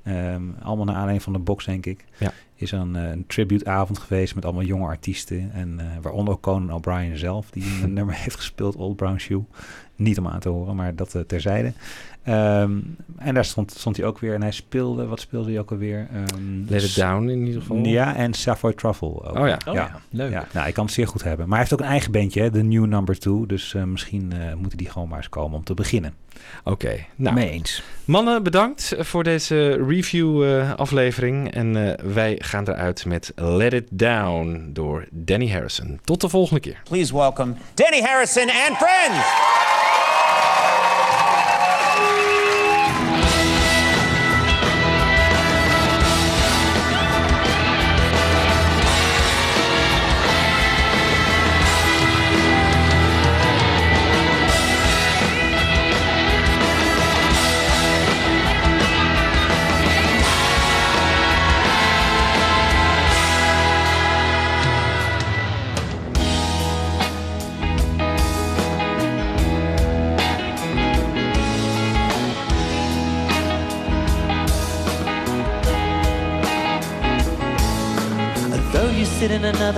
Ehm, allemaal naar aanleiding van de box, denk ik. Ja. Is een, eh, een tributeavond geweest met allemaal jonge artiesten. En eh, waaronder ook Conan O'Brien zelf, die een nummer heeft gespeeld, Old Brown Shoe. Niet om aan te horen, maar dat eh, terzijde. Ehm, en daar stond, stond hij ook weer. En hij speelde, wat speelde hij ook alweer? Ehm, Let It Down in ieder geval. Ja, en Savoy Truffle ook. Oh ja. Oh, ja. Leuk. Ja, nou, ik kan het zeer goed hebben. Maar hij heeft ook een eigen bandje, hè, de New Number Two. Dus eh, misschien eh, moeten die gewoon maar eens komen om te beginnen. Oké. Nou, Mee eens. mannen, bedankt voor deze review-aflevering. en eh, wij gaan eruit met Let It Down door Danny Harrison. Tot de volgende keer. Please welcome Danny Harrison and friends.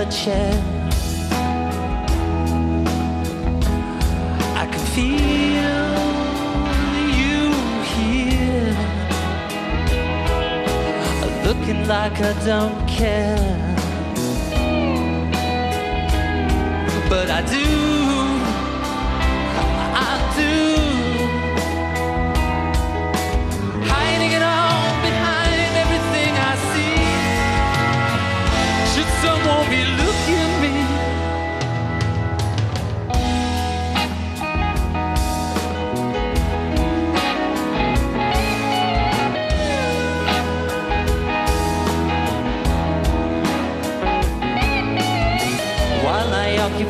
Another chair, I can feel you here, looking like I don't care,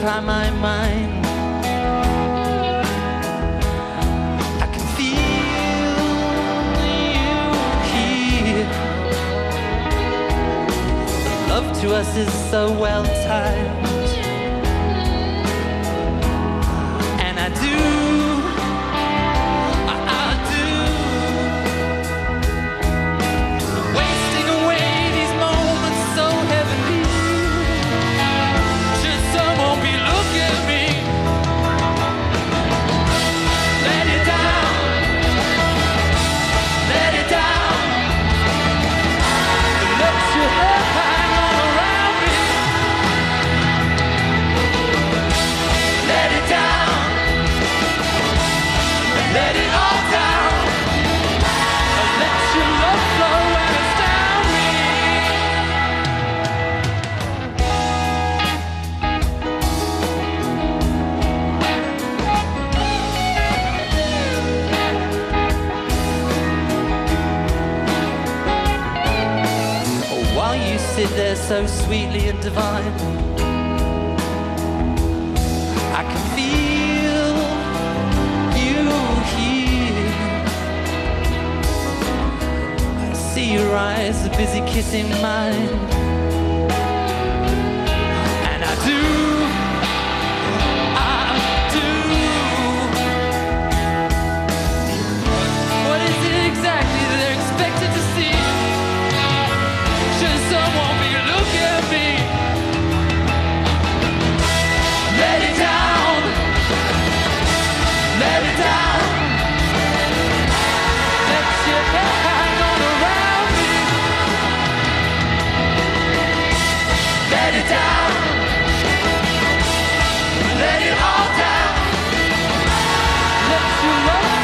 occupy my mind, I can feel you here. Love to us is so well timed. So sweetly and divine, I can feel you here. I see your eyes busy kissing mine. And I do, down, let it all down. Let your love